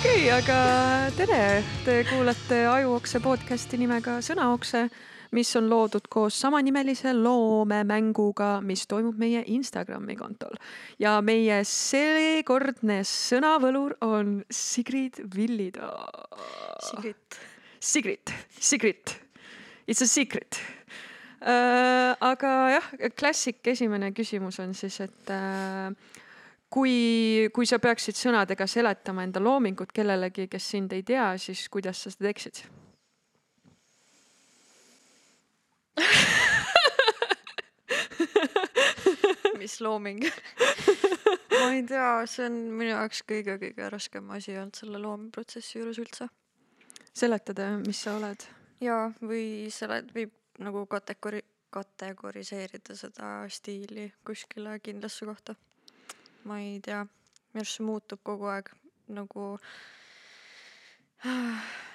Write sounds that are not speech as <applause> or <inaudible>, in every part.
okei okay,, aga tere, te kuulate Ajuokse podcasti nimega Sõnaokse, mis on loodud koos samanimelise loomemänguga, mis toimub meie Instagrami kontol. ja meie seekordne sõnavõlur on Sigrid Villida. Sigrid. Sigrid, Sigrid, it's a secret äh,. aga jah, klassik esimene küsimus on siis, et äh, kui, kui sa peaksid sõnadega seletama enda loomingut kellelegi, kes sind ei tea, siis kuidas sa seda teeksid? <laughs> mis looming ma ei tea, see on minu jaoks kõige-kõige raskem asi olnud selle loomeprotsessi juures üldse. seletada, mis sa oled? ja, või selle võib nagu kategori-, kategoriseerida seda stiili kuskile kindlasse kohta. ma ei tea, minu arust see muutub kogu aeg nagu. <sighs>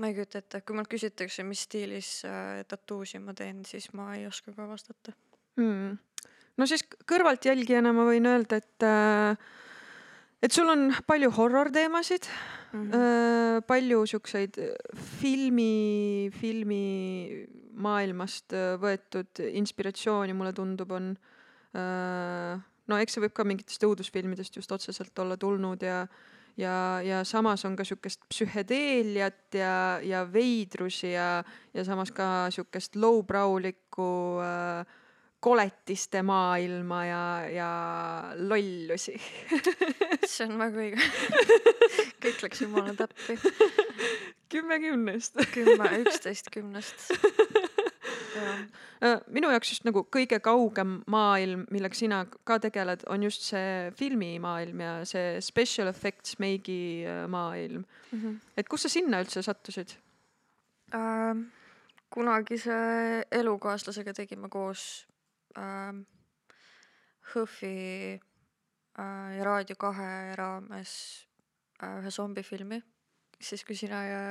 ma ei kujuta ette, kui mult küsitakse, mis stiilis äh, tattuusi ma teen, siis ma ei oska ka vastata. hmm. no siis kõrvaltjälgijana ma võin öelda, et äh, et sul on palju horror teemasid mm., palju siukseid filmi, filmi maailmast äh, võetud inspiratsiooni, mulle tundub, on äh, no eks see võib ka mingitest õudusfilmidest just otseselt olla tulnud ja ja, ja samas on ka siukest psühhedeeliat ja, ja veidrusi ja, ja samas ka siukest lowbrowlikku äh, koletiste maailma ja, ja lollusi. <laughs> see on väga õige. kõik läks jumala täppi. kümme kümnest. kümme, üksteist kümnest. Äh, minu jaoks just nagu kõige kaugem maailm, millega sina ka tegeled, on just see filmimaailm ja see special effects meigi äh, maailm. et kus sa sinna üldse sattusid? Ähm, kunagise elukaaslasega tegime koos ähm, HÖFFi äh, ja Raadio kahe raames äh, ühe zombifilmi, siis kui sina ja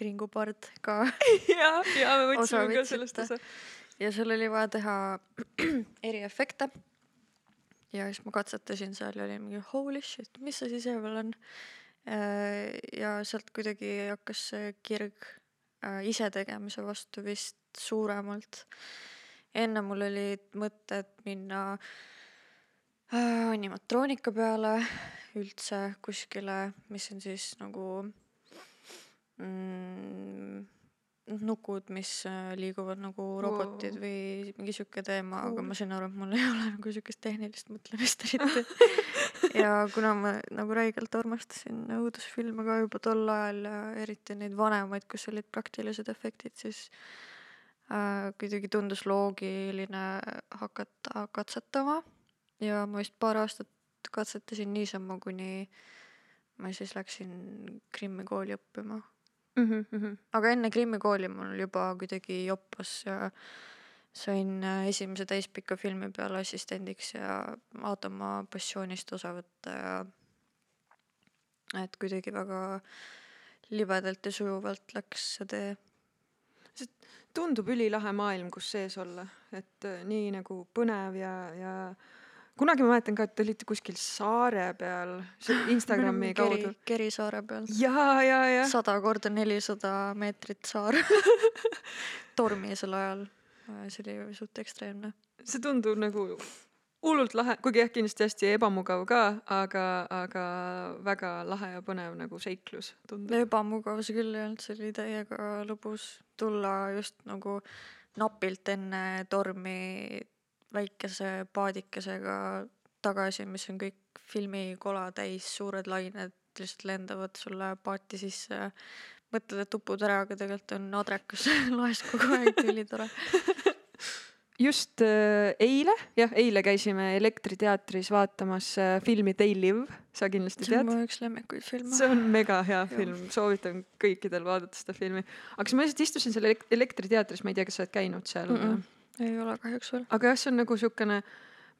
Kringu Pard ka ja, ja me võtsime ka sellest osa. ja seal oli vaja teha <clears throat> eriefekte. ja siis ma katsetasin seal ja olin mingi holy shit, mis see veel on. ja sealt kuidagi hakkas see kirg äh, isetegemise vastu vist suuremalt. enne mul olid mõtted minna äh, animatroonika peale üldse kuskile, mis on siis nagu mm, nukud, mis äh, liiguvad nagu robotid Wow. või mingi sihuke teema, aga Cool. ma sain aru, et mul <laughs> ei ole nagu siukest tehnilist mõtlemist <laughs> eriti. ja kuna ma nagu räigelt armastasin õudusfilme ka juba tol ajal ja eriti neid vanemaid, kus olid praktilised efektid, siis äh, kuidagi tundus loogiline hakata katsetama ja ma vist paar aastat katsetasin niisama, kuni ma siis läksin Krimmi kooli õppima Mhm, aga enne Krimmi kooli mul juba kuidagi joppas ja sain äh, esimese täispika filmi peale assistendiks ja Aatoma passioonist osa võtta ja et kuidagi väga libedalt ja sujuvalt läks see tee. tundub ülilahe maailm, kus sees olla, et äh, nii nagu põnev ja, ja kunagi ma mäletan ka, et te olite kuskil saare peal, Instagrami kaudu Keri, saare peal. ja, ja, ja sada korda nelisada meetrit saar <laughs> tormisel ajal. see oli suht ekstreemne. see tundub nagu hullult lahe, kuigi jah, kindlasti hästi ebamugav ka, aga, aga väga lahe ja põnev nagu seiklus tundub. ebamugav see küll ei olnud, see oli täiega lõbus tulla just nagu napilt enne tormi väikese paadikesega tagasi, mis on kõik filmikola täis, suured lained lihtsalt lendavad sulle paati sisse mõtled, et upud ära, aga tegelikult on adrekas <laughs> laes kogu aeg, ülitore. <laughs> just äh, eile, jah, eile käisime Elektriteatris vaatamas äh, filmi They Live, sa kindlasti see on tead. mu üks lemmikuid filme. see on mega hea film, soovitan kõikidel vaadata seda filmi. aga siis ma lihtsalt istusin seal elek- elektriteatris, ma ei tea, kas sa oled käinud seal Mm-mm. Ei ole kahjuks veel. aga jah, see on nagu siukene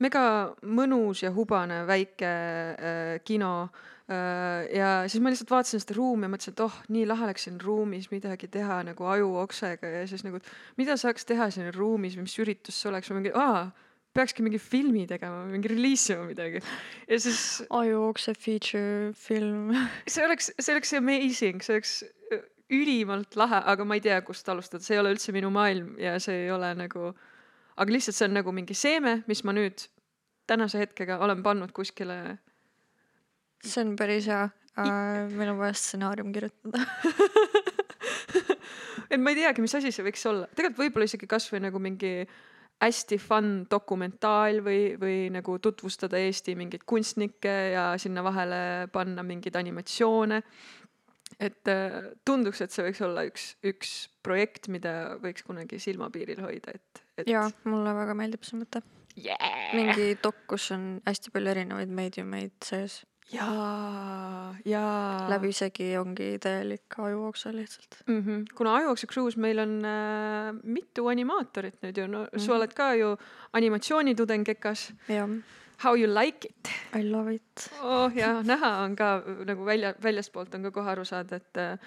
mega mõnus ja hubane väike äh, kino äh,. ja siis ma lihtsalt vaatasin seda ruumi ja mõtlesin, et oh, nii lahe oleks siin ruumis midagi teha nagu ajuoksega ja siis nagu, mida saaks teha siin ruumis mis üritus see oleks või mingi, aa, peakski mingi filmi tegema, mingi reliisima midagi. ja siis ajuokse feature film. <laughs> see oleks, see oleks amazing, see oleks äh, ülimalt lahe, aga ma ei tea, kust alustada, see ei ole üldse minu maailm ja see ei ole nagu, aga lihtsalt see on nagu mingi seeme, mis ma nüüd tänase hetkega olen pannud kuskile. see on päris hea uh,. meil on vaja stsenaarium kirjutada. <laughs> et ma ei teagi, mis asi see võiks olla, tegelikult võib-olla isegi kasvõi nagu mingi hästi fun dokumentaal või, või nagu tutvustada Eesti mingeid kunstnikke ja sinna vahele panna mingeid animatsioone. et äh, tunduks, et see võiks olla üks, üks projekt, mida võiks kunagi silmapiiril hoida, et, et jaa, mulle väga meeldib see mõte. yeah. mingi dok, kus on hästi palju erinevaid meediumeid sees. jaa, jaa. läbisegi ongi täielik ajuokse lihtsalt. mm. -hmm. kuna Ajuokse Cruise meil on äh, mitu animaatorit nüüd ju, no mm -hmm. sa oled ka ju animatsioonitudeng EKA-s. jah, How you like it? I love it. oh ja näha on ka nagu välja, väljastpoolt on ka kohe aru saada, et äh,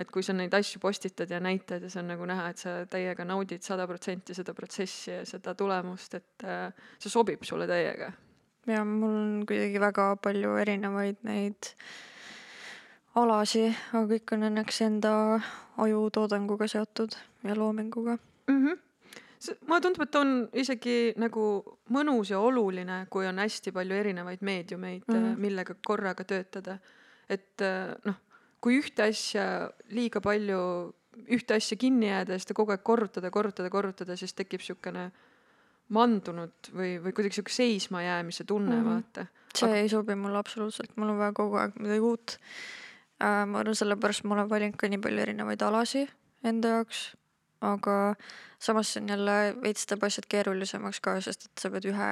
et kui sa neid asju postitad ja näitad ja see on nagu näha, et sa täiega naudid sada protsenti seda protsessi ja seda tulemust, et äh, see sobib sulle täiega. ja mul on kuidagi väga palju erinevaid neid alasi, aga kõik on õnneks enda ajutoodanguga seotud ja loominguga. mm. -hmm. mulle tundub, et on isegi nagu mõnus ja oluline, kui on hästi palju erinevaid meediumeid mm. -hmm. millega korraga töötada. et äh, noh, kui ühte asja liiga palju, ühte asja kinni jääda ja seda kogu aeg korrutada, korrutada, korrutada, siis tekib siukene mandunud või, või kuidagi siuke seismajäämise tunne mm. -hmm. vaata. see ei sobi mulle absoluutselt, mul on vaja kogu aeg midagi uut äh,. ma arvan, sellepärast ma olen valinud ka nii palju erinevaid alasi enda jaoks, aga samas see on jälle veits teeb asjad keerulisemaks ka, sest et sa pead ühe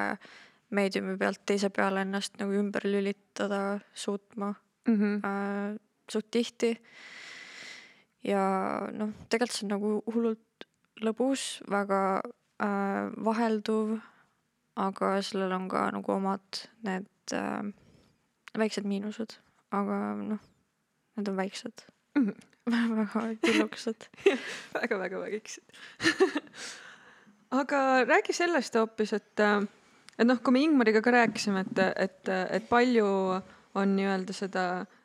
meediumi pealt teise peale ennast nagu ümber lülitada suutma Mm -hmm. Äh, suht tihti. ja noh, tegelikult see on nagu hullult lõbus, väga äh, vahelduv, aga sellel on ka nagu omad need äh, väiksed miinused, aga noh, need on väiksed Mhm. <laughs> väga tillukesed. <laughs> väga-väga väiksed. <laughs> aga räägi sellest hoopis, et, et noh, kui me Ingmariga ka rääkisime, et, et, et palju on nii-öelda seda äh,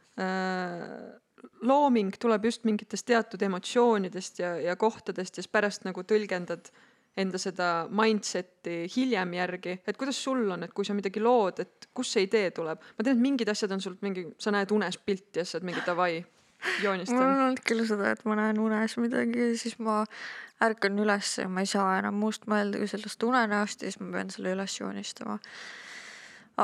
looming tuleb just mingitest teatud emotsioonidest ja, ja kohtadest ja siis pärast nagu tõlgendad enda seda mindset'i hiljem järgi, et kuidas sul on, et kui sa midagi lood, et kust see idee tuleb? ma tean, et mingid asjad on sul mingi, sa näed unes pilti ja siis sa oled mingi davai, mul joonistan on. olnud küll seda, et ma näen unes midagi ja siis ma ärkan üles ja ma ei saa enam muust mõelda kui sellest unenäost ja siis ma pean selle üles joonistama.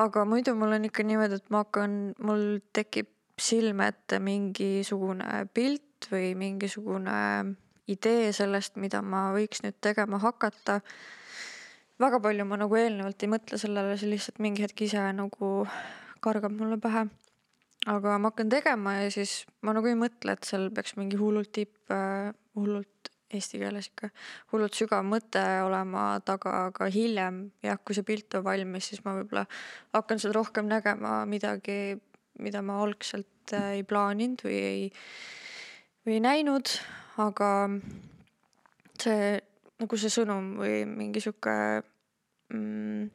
aga muidu mul on ikka niimoodi, et ma hakkan, mul tekib silme ette mingisugune pilt või mingisugune idee sellest, mida ma võiks nüüd tegema hakata. väga palju ma nagu eelnevalt ei mõtle sellele, see lihtsalt mingi hetk ise nagu kargab mulle pähe aga ma hakkan tegema ja siis ma nagu ei mõtle, et seal peaks mingi hullult tipp, hullult eesti keeles ikka, hullult sügav mõte olema taga, aga hiljem jah, kui see pilt on valmis, siis ma võib-olla hakkan seal rohkem nägema midagi, mida ma algselt äh, ei plaaninud või ei, või ei näinud, aga see nagu see sõnum või mingi sihuke mm,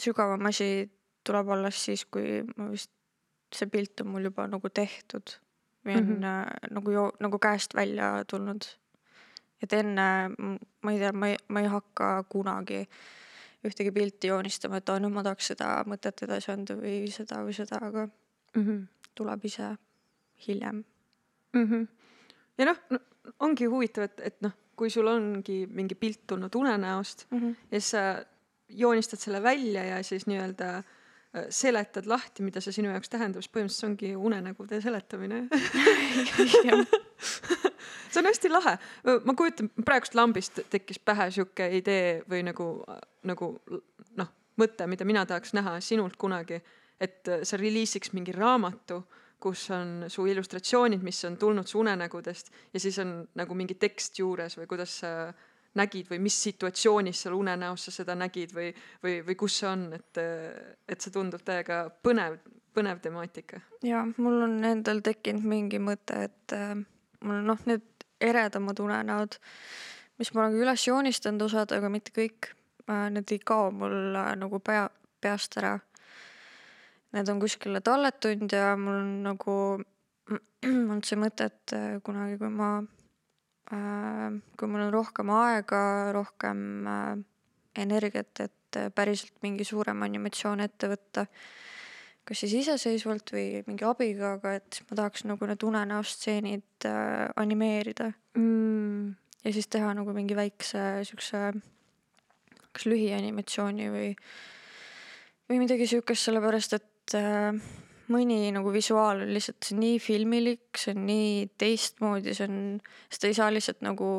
sügavam asi tuleb alles siis, kui ma vist see pilt on mul juba nagu tehtud või on mm. -hmm. nagu jo-, nagu käest välja tulnud. et enne ma ei tea, ma ei, ma ei hakka kunagi ühtegi pilti joonistama, et aa nüüd ma tahaks seda mõtet edasi anda või seda või seda, aga Mm -hmm. Tuleb ise hiljem. mm. -hmm. ja noh no,, ongi huvitav, et, et noh, kui sul ongi mingi pilt tulnud unenäost Mm -hmm. ja siis sa joonistad selle välja ja siis nii-öelda äh, seletad lahti, mida see sinu jaoks tähendab, siis põhimõtteliselt ongi unenägude seletamine <laughs> see on hästi lahe, ma kujutan, praegust lambist tekkis pähe sihuke idee või nagu, nagu noh, mõte, mida mina tahaks näha sinult kunagi, et äh, sa reliisiks mingi raamatu, kus on su illustratsioonid, mis on tulnud su unenägudest ja siis on nagu mingi tekst juures või kuidas sa nägid või mis situatsioonis seal unenäos sa seda nägid või, või, või kus see on, et, et see tundub täiega põnev, põnev temaatika. ja mul on endal tekkinud mingi mõte, et äh, mul noh, need eredamad unenäod, mis ma olen üles joonistanud osad, aga mitte kõik äh,, need ei kao mul äh, nagu pea, peast ära. Need on kuskile talletunud ja mul on nagu <clears throat> olnud see mõte, et äh, kunagi, kui ma äh,, kui mul on rohkem aega, rohkem äh, energiat, et päriselt mingi suurem animatsioon ette võtta kas siis iseseisvalt või mingi abiga, aga et ma tahaks nagu need unenäostseenid animeerida. Mm.. ja siis teha nagu mingi väikse siukse, kas lühianimatsiooni või, või midagi siukest, sellepärast et äh, mõni nagu visuaal on lihtsalt, nii filmilik, see on nii teistmoodi, see on, seda ei saa lihtsalt nagu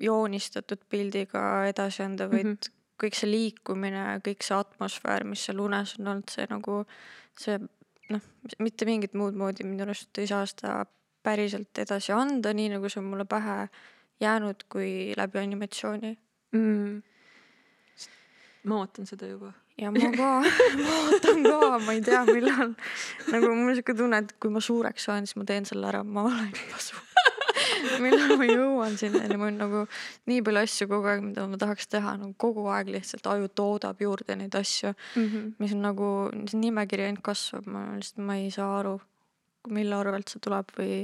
joonistatud pildiga edasi anda, vaid mm -hmm. kõik see liikumine, kõik see atmosfäär, mis seal unes on olnud, see nagu see noh, mitte mingit muud moodi minu arust ei saa seda päriselt edasi anda, nii nagu see on mulle pähe jäänud, kui läbi animatsiooni mm.. ma ootan seda juba. Ja ma ka. <laughs> Ma ootan ka, ma ei tea, millal. nagu mul on siuke tunne, et kui ma suureks saan, siis ma teen selle ära, ma olen juba suur. <laughs> Millal ma jõuan sinnani, mul on nagu nii palju asju kogu aeg, mida ma tahaks teha, nagu kogu aeg lihtsalt aju toodab juurde neid asju mm, -hmm. mis on nagu, see nimekiri ainult kasvab, ma lihtsalt, ma ei saa aru, mille arvelt see tuleb või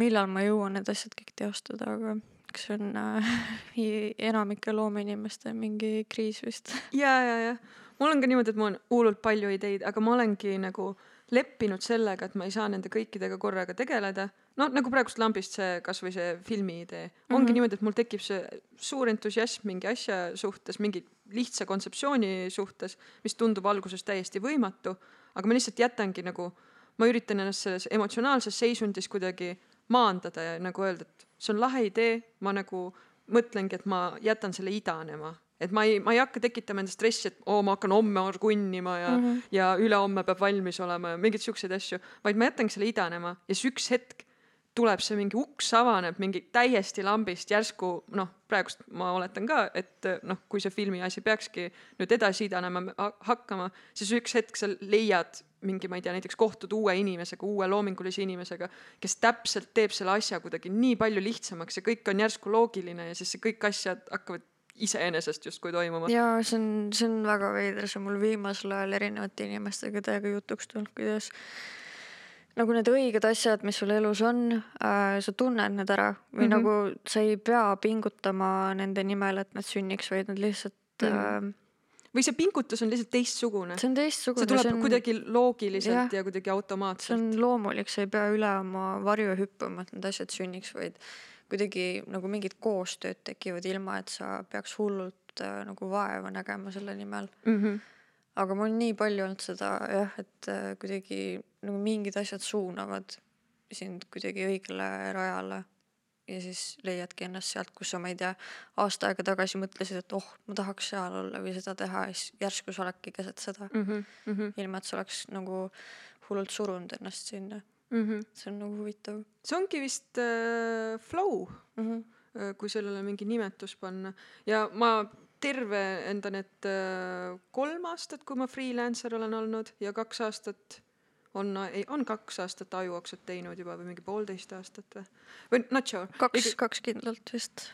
millal ma jõuan need asjad kõik teostada, aga eks see on äh, <laughs> enamike loomeinimeste mingi kriis vist. <laughs> ja, ja, ja mul on ka niimoodi, et mul on hullult palju ideid, aga ma olengi nagu leppinud sellega, et ma ei saa nende kõikidega korraga tegeleda. no nagu praegust lambist see kasvõi see filmi idee ongi mm -hmm. niimoodi, et mul tekib see suur entusiasm mingi asja suhtes, mingi lihtsa kontseptsiooni suhtes, mis tundub alguses täiesti võimatu, aga ma lihtsalt jätangi nagu, ma üritan ennast selles emotsionaalses seisundis kuidagi maandada ja nagu öelda, et see on lahe idee, ma nagu mõtlengi, et ma jätan selle idanema et ma ei, ma ei hakka tekitama enda stressi, et oo, ma hakkan homme orgunnima ja mm, -hmm. ja ülehomme peab valmis olema ja mingeid siukseid asju, vaid ma jätangi selle idanema ja siis üks hetk tuleb see mingi uks avaneb mingi täiesti lambist järsku noh, praegust ma oletan ka, et noh, kui see filmi asi peakski nüüd edasi idanema hakkama, siis üks hetk sa leiad mingi, ma ei tea, näiteks kohtud uue inimesega, uue loomingulise inimesega, kes täpselt teeb selle asja kuidagi nii palju lihtsamaks ja kõik on järsku loogiline ja siis see kõik asjad hakkavad iseenesest justkui toimuma. jaa, see on, see on väga veider, see on mul viimasel ajal erinevate inimestega täiega jutuks tulnud, kuidas nagu need õiged asjad, mis sul elus on äh,, sa tunned need ära või mm -hmm. nagu sa ei pea pingutama nende nimel, et nad sünniks, vaid nad lihtsalt mm. -hmm. Äh, või see pingutus on lihtsalt teistsugune. see on teistsugune. see tuleb see on, kuidagi loogiliselt ja, ja kuidagi automaatselt. see on loomulik, sa ei pea üle oma varju hüppama, et need asjad sünniks, vaid kuidagi nagu mingid koostööd tekivad, ilma et sa peaks hullult äh, nagu vaeva nägema selle nimel mm. -hmm. Aga mul on nii palju olnud seda jah, et äh, kuidagi nagu mingid asjad suunavad sind kuidagi õigele rajale ja siis leiadki ennast sealt, kus sa, ma ei tea, aasta aega tagasi mõtlesid, et oh, ma tahaks seal olla või seda teha ja siis järsku sa oledki keset seda. Mm -hmm. ilma, et sa oleks nagu hullult surunud ennast sinna mm. -hmm. see on nagu huvitav. see ongi vist äh, flow mm, -hmm. kui sellele mingi nimetus panna ja ma terve enda need äh, kolm aastat, kui ma freelancer olen olnud ja kaks aastat on, ei, on kaks aastat ajuoksat teinud juba või mingi poolteist aastat või, või not sure. kaks kaks kindlalt vist.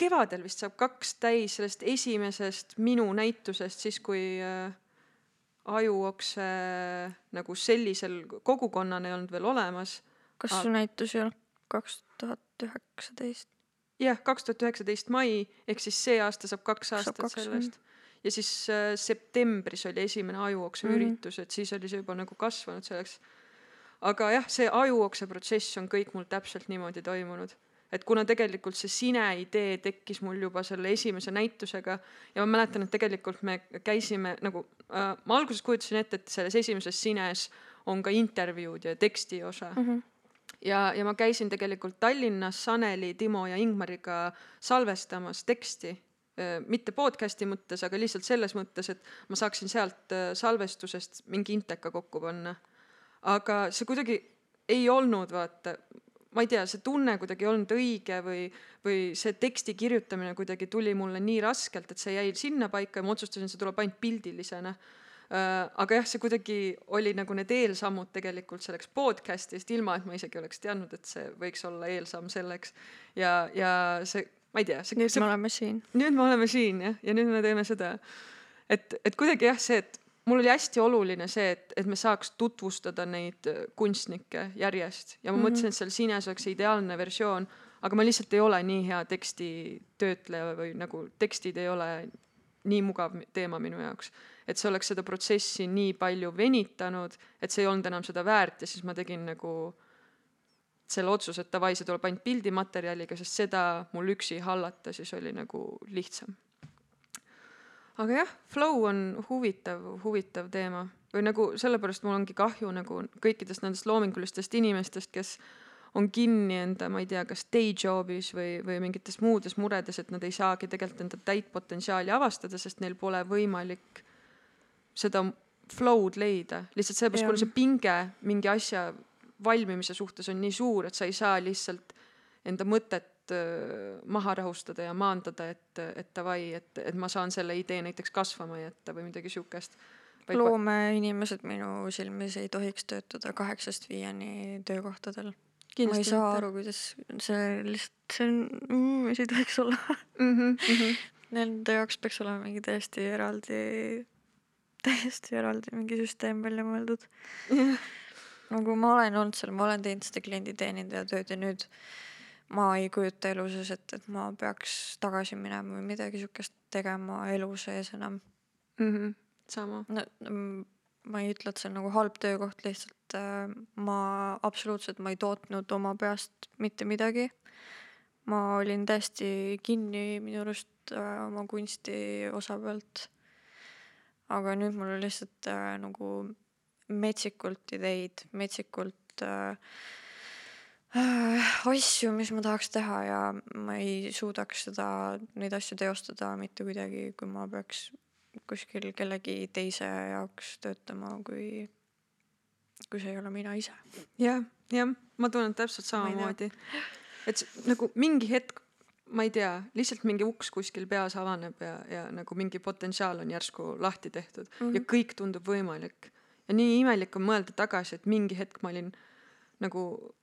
kevadel vist saab kaks täis sellest esimesest minu näitusest, siis kui äh, ajuokse nagu sellisel kogukonnana ei olnud veel olemas. kas su näitus ei olnud kaks tuhat üheksateist? Jah, kaks tuhat üheksateist mai, ehk siis see aasta saab kaks aastat saab kaks, sellest. ja siis äh, septembris oli esimene ajuokse mm -hmm. üritus, et siis oli see juba nagu kasvanud selleks. aga jah, see ajuokse protsess on kõik mul täpselt niimoodi toimunud et kuna tegelikult see sine idee tekkis mul juba selle esimese näitusega ja ma mäletan, et tegelikult me käisime nagu äh,, ma alguses kujutasin ette, et selles esimeses sines on ka intervjuud ja teksti osa mm. -hmm ja, ja ma käisin tegelikult Tallinnas Saneli, Timo ja Ingmariga salvestamas teksti mitte podcast'i mõttes, aga lihtsalt selles mõttes, et ma saaksin sealt salvestusest mingi inteka kokku panna. aga see kuidagi ei olnud vaata ma ei tea, see tunne kuidagi ei olnud õige või, või see teksti kirjutamine kuidagi tuli mulle nii raskelt, et see jäi sinnapaika ja ma otsustasin, see tuleb ainult pildilisena aga jah, see kuidagi oli nagu need eelsammud tegelikult selleks podcast'ist, ilma et ma isegi oleks teadnud, et see võiks olla eelsamm selleks. ja, ja see, ma ei tea. nüüd see, me oleme siin. nüüd me oleme siin jah, ja nüüd me teeme seda. et, et kuidagi jah, see, et mul oli hästi oluline see, et, et me saaks tutvustada neid äh, kunstnikke järjest ja ma mm -hmm. mõtlesin, et seal Sines oleks ideaalne versioon, aga ma lihtsalt ei ole nii hea tekstitöötleja või nagu tekstid ei ole nii mugav teema minu jaoks et see oleks seda protsessi nii palju venitanud, et see ei olnud enam seda väärt ja siis ma tegin nagu selle otsuse, et davai, see tuleb ainult pildimaterjaliga, sest seda mul üksi hallata siis oli nagu lihtsam. aga jah, flow on huvitav, huvitav teema või nagu sellepärast mul ongi kahju nagu kõikidest nendest loomingulistest inimestest, kes on kinni enda, ma ei tea, kas day job'is või, või mingites muudes muredes, et nad ei saagi tegelikult enda täit potentsiaali avastada, sest neil pole võimalik seda flow'd leida, lihtsalt sellepärast, kuna see pinge mingi asja valmimise suhtes on nii suur, et sa ei saa lihtsalt enda mõtet äh, maha rahustada ja maandada, et, et davai, et, et ma saan selle idee näiteks kasvama jätta või midagi siukest. loomeinimesed minu silmis ei tohiks töötada kaheksast viieni töökohtadel. ma ei saa aru, kuidas see lihtsalt, see on mm,, see ei tohiks olla mm. -hmm, mm -hmm. Nende jaoks peaks olema mingi täiesti eraldi täiesti eraldi mingi süsteem välja mõeldud nagu ma olen olnud seal, ma olen teinud seda klienditeenindaja tööd ja nüüd ma ei kujuta elu sees, et, et ma peaks tagasi minema või midagi siukest tegema elu sees enam mm. -hmm. sama. no ma ei ütle, et see on nagu halb töökoht, lihtsalt äh, ma absoluutselt, ma ei tootnud oma peast mitte midagi. ma olin täiesti kinni minu arust äh, oma kunsti osa pealt aga nüüd mul on lihtsalt äh, nagu metsikult ideid, metsikult äh, äh, asju, mis ma tahaks teha ja ma ei suudaks seda, neid asju teostada mitte kuidagi, kui ma peaks kuskil kellegi teise jaoks töötama, kui, kui see ei ole mina ise ja,. jah, jah, ma tunnen täpselt samamoodi. et nagu mingi hetk ma ei tea, lihtsalt mingi uks kuskil peas avaneb ja, ja nagu mingi potentsiaal on järsku lahti tehtud mm -hmm. ja kõik tundub võimalik. ja nii imelik on mõelda tagasi, et mingi hetk ma olin nagu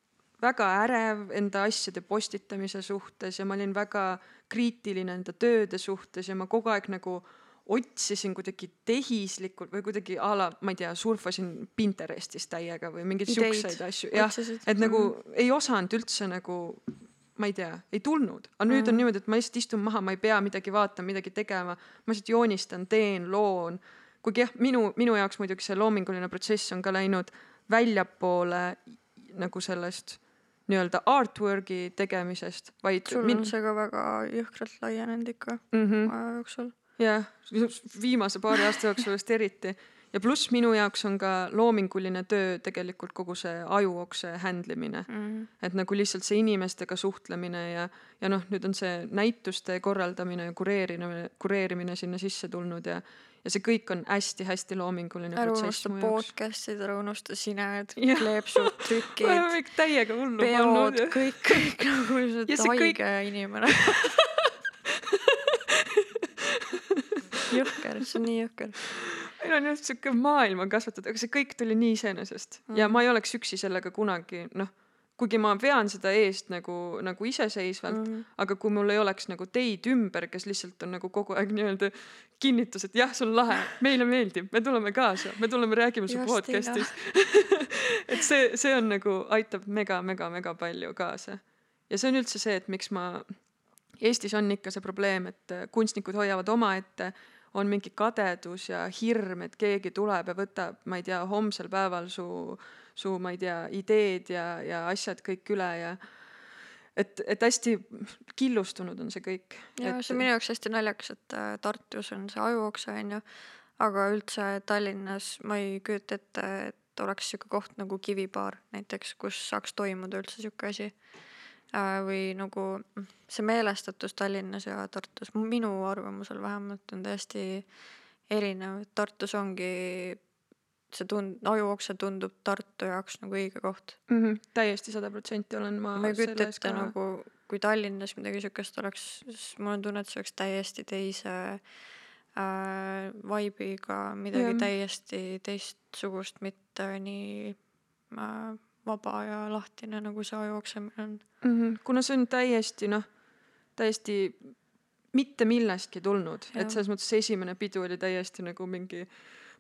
väga ärev enda asjade postitamise suhtes ja ma olin väga kriitiline enda tööde suhtes ja ma kogu aeg nagu otsisin kuidagi tehislikult või kuidagi a la, ma ei tea, surfasin Pinterestis täiega või mingeid siukseid asju, jah, et nagu mm -hmm. ei osanud üldse nagu ma ei tea, ei tulnud, aga nüüd mm. on niimoodi, et ma lihtsalt istun maha, ma ei pea midagi vaatama, midagi tegema, ma lihtsalt joonistan, teen, loon. kuigi jah, minu, minu jaoks muidugi see loominguline protsess on ka läinud väljapoole nagu sellest nii-öelda artwork'i tegemisest, vaid. sul min... on see ka väga jõhkralt laienenud ikka mm -hmm. aja jooksul. jah, viimase paari aasta jooksul vist eriti ja pluss minu jaoks on ka loominguline töö tegelikult kogu see ajuokse handle imine mm. -hmm. et nagu lihtsalt see inimestega suhtlemine ja, ja noh, nüüd on see näituste korraldamine ja kureerimine, kureerimine sinna sisse tulnud ja, ja see kõik on hästi-hästi loominguline ära jaoks. podcast'id, ära unusta sined, kleepsud, <laughs> trükid. me oleme kõik täiega hullu pannud. kõik, kõik nagu lihtsalt <laughs> haige kõik... inimene <laughs> jõhker, see on nii jõhker meil on just sihuke maailm on kasvatatud, aga see kõik tuli nii iseenesest mm. ja ma ei oleks üksi sellega kunagi noh, kuigi ma vean seda eest nagu, nagu iseseisvalt mm., aga kui mul ei oleks nagu teid ümber, kes lihtsalt on nagu kogu aeg nii-öelda kinnitus, et jah, see on lahe, meile meeldib, me tuleme kaasa, me tuleme räägime su podcast'is <laughs> et see, see on nagu aitab mega-mega-mega palju kaasa. ja see on üldse see, et miks ma Eestis on ikka see probleem, et kunstnikud hoiavad omaette on mingi kadedus ja hirm, et keegi tuleb ja võtab, ma ei tea, homsel päeval su, su, ma ei tea, ideed ja, ja asjad kõik üle ja et, et hästi killustunud on see kõik. ja et... see on minu jaoks hästi naljakas, et äh, Tartus on see ajuokse onju, aga üldse Tallinnas ma ei kujuta ette, et oleks sihuke koht nagu Kivipaar näiteks, kus saaks toimuda üldse sihuke asi või nagu mm, see meelestatus Tallinnas ja Tartus, minu arvamusel vähemalt on täiesti erinev, et Tartus ongi see tund-, ajuokse tundub Tartu jaoks nagu õige koht. mm. -hmm. täiesti sada protsenti olen ma, ma ei kujuta ette nagu, kui Tallinnas midagi siukest oleks, siis mul on tunne, et see oleks täiesti teise äh, vibe'iga, midagi ja. täiesti teistsugust, mitte nii äh, vaba ja lahtine, nagu see ajuoksemine on. mm. -hmm. kuna see on täiesti noh, täiesti mitte millestki tulnud, et selles mõttes esimene pidu oli täiesti nagu mingi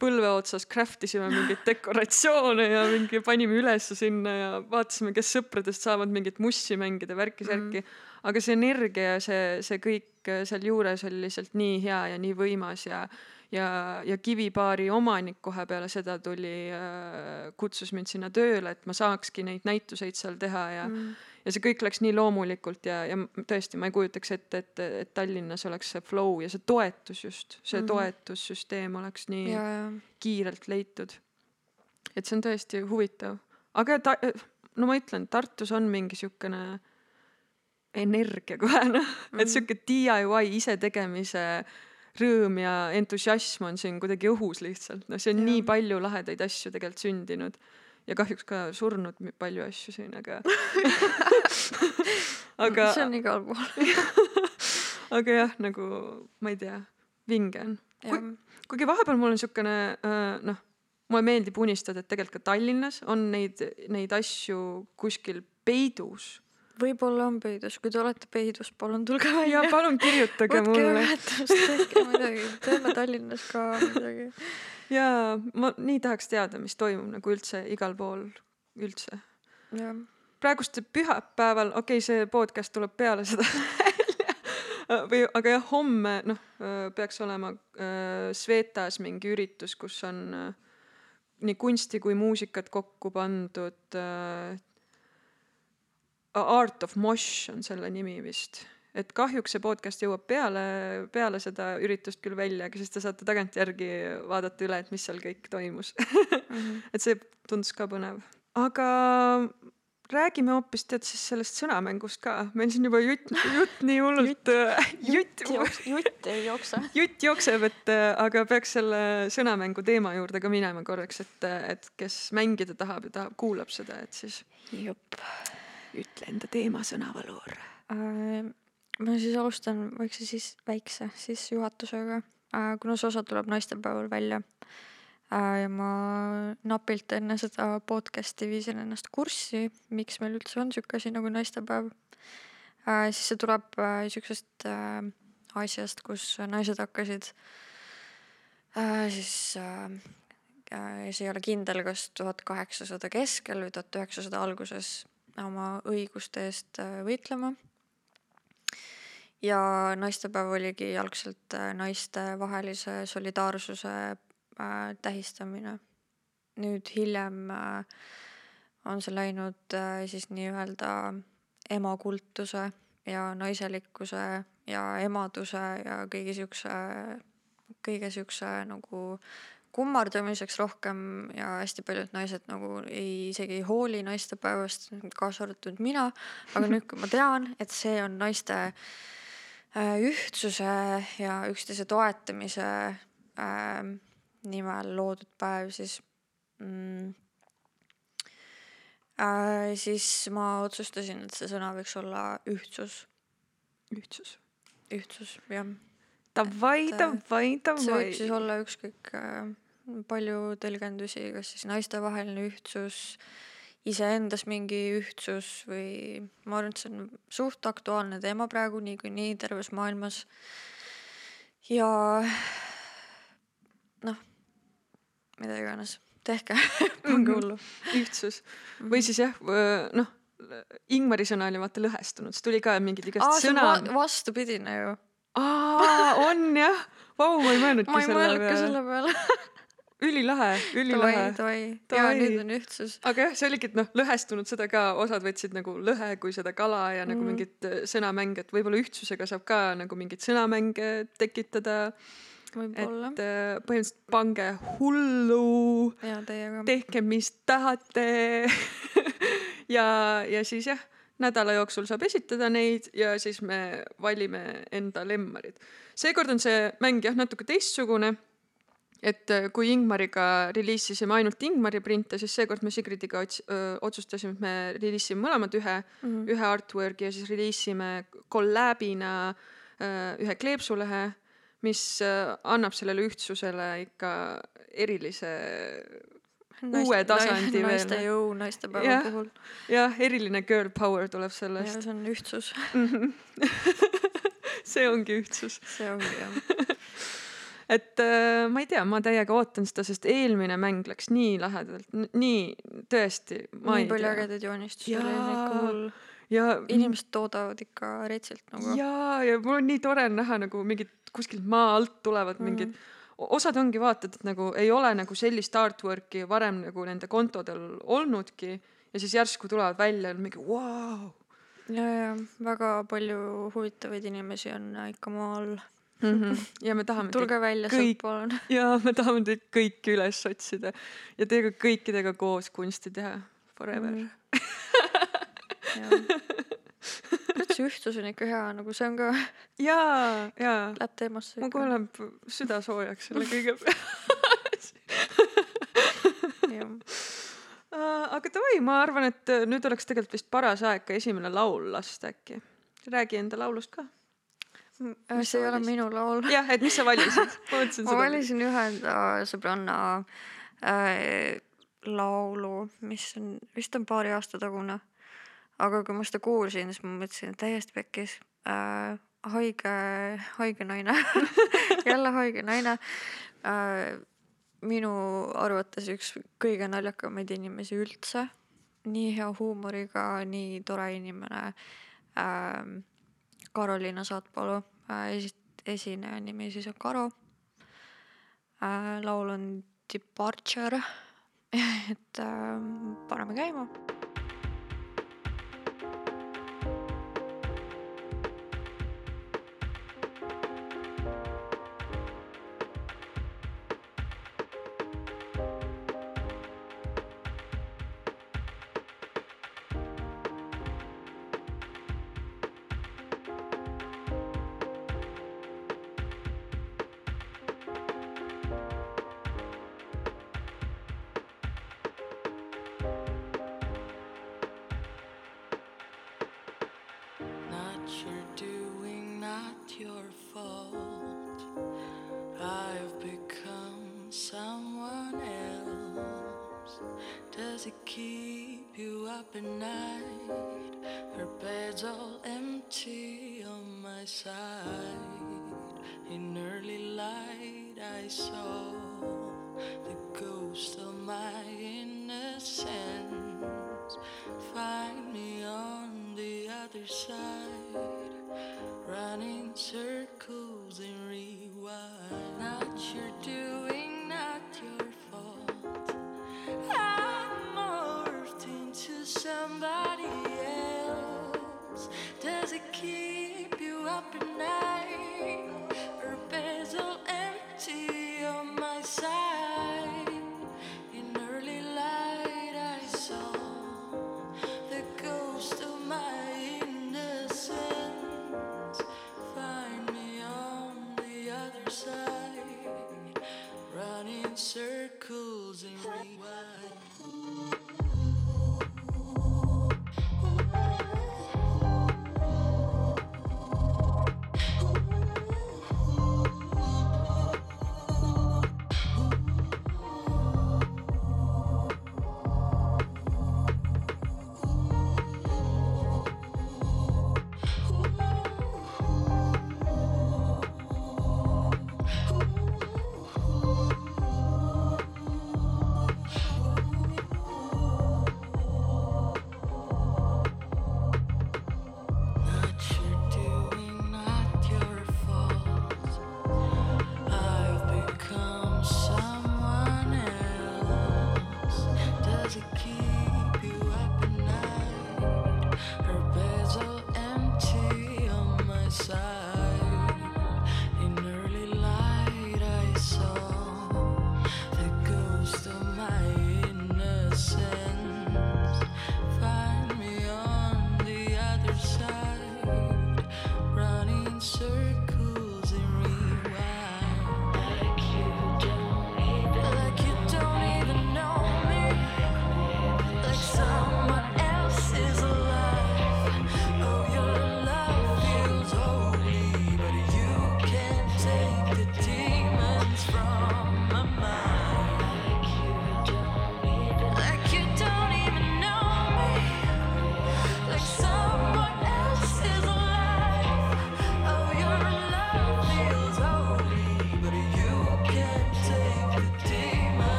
põlve otsas craft isime mingeid dekoratsioone ja mingi panime ülesse sinna ja vaatasime, kes sõpradest saavad mingit mussi mängida, värki-särki mm. -hmm. aga see energia ja see, see kõik sealjuures oli lihtsalt nii hea ja nii võimas ja ja, ja Kivipaari omanik kohe peale seda tuli äh,, kutsus mind sinna tööle, et ma saakski neid näituseid seal teha ja mm. ja see kõik läks nii loomulikult ja, ja tõesti, ma ei kujutaks ette, et, et Tallinnas oleks see flow ja see toetus just, see mm. -hmm. toetussüsteem oleks nii ja, ja kiirelt leitud. et see on tõesti huvitav, aga ta, no ma ütlen, Tartus on mingi siukene energia kohe noh et Mhm. sihuke DIY isetegemise rõõm ja entusiasm on siin kuidagi õhus lihtsalt, noh, see on ja. nii palju lahedaid asju tegelikult sündinud ja kahjuks ka surnud palju asju siin, aga <laughs> aga see on igal pool. <laughs> aga jah, nagu ma ei tea, vinge on. jah, kuigi vahepeal mul on siukene äh, noh, mulle meeldib unistada, et tegelikult ka Tallinnas on neid, neid asju kuskil peidus. Võib-olla on peidus, kui te olete peidus, palun tulge <laughs> ja välja. palun kirjutage võtke mulle. ühendust, tehke midagi, teeme Tallinnas ka midagi. ja ma nii tahaks teada, mis toimub nagu üldse igal pool üldse. praegust pühapäeval, okei okay,, see podcast tuleb peale seda <laughs> või, aga jah, homme noh, peaks olema äh, Svetas mingi üritus, kus on äh, nii kunsti kui muusikat kokku pandud äh,. Art of Mosh on selle nimi vist, et kahjuks see podcast jõuab peale, peale seda üritust küll välja, aga siis te saate tagantjärgi vaadata üle, et mis seal kõik toimus. <laughs> et see tundus ka põnev, aga räägime hoopis tead siis sellest sõnamängust ka, meil siin juba jutt, jutt nii <laughs> hullult, jutt, jutt ei jookse. <laughs> jutt jookseb, et äh, aga peaks selle sõnamängu teema juurde ka minema korraks, et, et kes mängida tahab ja tahab, kuulab seda, et siis jupp. Ütle enda teema sõnavaloor. Äh, ma siis alustan väikse siis, väikse sissejuhatusega, kuna see osa tuleb naistepäeval välja. ja ma napilt enne seda podcast'i viisin ennast kurssi, miks meil üldse on sihuke asi nagu naistepäev. siis see tuleb äh, siuksest äh, asjast, kus naised hakkasid äh, siis äh, äh, see ei ole kindel, kas tuhat kaheksasada keskel või tuhat üheksasada alguses oma õiguste eest äh, võitlema. ja naistepäev oligi algselt äh, naistevahelise solidaarsuse äh, tähistamine. nüüd hiljem on see läinud siis nii-öelda emakultuse ja naiselikkuse ja emaduse ja kõigi siukse, kõige siukse nagu kummardamiseks rohkem ja hästi paljud naised nagu ei, isegi ei hooli naistepäevast, kaasa arvatud mina, aga nüüd, kui ma tean, et see on naiste äh, ühtsuse ja üksteise toetamise äh, nimel loodud päev, siis mm, äh, siis ma otsustasin, et see sõna võiks olla ühtsus, ühtsus. ühtsus, jah Davai, Et, äh, davai, see davai võib. siis olla ükskõik äh, palju tõlgendusi, kas siis naistevaheline ühtsus, iseendas mingi ühtsus või ma arvan, et see on suht aktuaalne teema praegu niikuinii terves maailmas. ja noh, mida iganes, tehke, <laughs> pange hullu. ühtsus või siis jah, noh, Ingmari sõna oli vaata lõhestunud, siis tuli ka mingid igast aa, sõna va-. vastupidine ju. aa, on jah, vau, ma ei mõelnudki ma ei selle mõelnud ka peale. selle peale. <laughs> ülilahe, ülilahe. davai, ja Davai. nüüd on ühtsus. aga jah, see oligi, et noh, lõhestunud seda ka osad võtsid nagu lõhe kui seda kala ja nagu Mhm. mingit äh, sõnamänge, et võib-olla ühtsusega saab ka nagu mingeid sõnamänge tekitada. et võib-olla. äh, põhimõtteliselt pange hullu ja tehke, mis tahate <laughs> ja, ja siis jah, nädala jooksul saab esitada neid ja siis me valime enda lemmarid. seekord on see mäng jah, natuke teistsugune. et äh, kui Ingmariga reliisisime ainult Ingmari printe, siis seekord me Sigridiga ots-, otsustasime, et me reliisime mõlemad ühe mm. -hmm. ühe artwork'i ja siis reliisime collab'ina äh, ühe kleepsulehe, mis äh, annab sellele ühtsusele ikka erilise uue tasandi veel. naiste jõu naistepäeva Jah. puhul jah, eriline girl power tuleb ja sellest. see on ühtsus, <laughs> see ongi ühtsus. see ongi jah. <laughs> et äh, ma ei tea, ma täiega ootan seda, sest eelmine mäng läks nii lahedalt, nii tõesti, nii palju ägedaid joonistusi oli ikka hull. ja inimesed toodavad ikka retsilt nagu. ja, ja mul on nii tore näha nagu mingid kuskilt maa alt tulevad Mhm. mingid mm., osad ongi vaatad, et nagu ei ole nagu sellist artwork'i varem nagu nende kontodel olnudki ja siis järsku tulevad välja mingi vau wow.. ja, ja väga palju huvitavaid inimesi on ikka maal. Mm -hmm. ja me tahame tulge välja kõik- sealt palun. <laughs> ja me tahame teid kõiki üles otsida ja teiega kõikidega koos kunsti teha forever mm.. kurat, <laughs> see ühtsus on ikka hea, nagu see on ka, <laughs> ja, ja läheb teemasse mul kohe läheb süda soojaks selle <laughs> kõige peale. aga davai, ma arvan, et äh, nüüd oleks tegelikult vist paras aeg ka esimene laul lasta äkki. räägi enda laulust ka. Mis see sa ei ole minu laul. jah, et mis sa valisid? ma mõtlesin ma seda. valisin ühe enda sõbranna äh, laulu, mis on, vist on paari aasta tagune. Aga kui ma seda kuulsin, siis ma mõtlesin, et täiesti pekkis äh,. haige, haige naine <laughs> jälle haige naine äh,. minu arvates üks kõige naljakamaid inimesi üldse. nii hea huumoriga, nii tore inimene äh,. Karoliina Saatpalu äh,, esi-, esineja nimi siis on Karo äh,. laul on Departure, <laughs> et äh, paneme käima.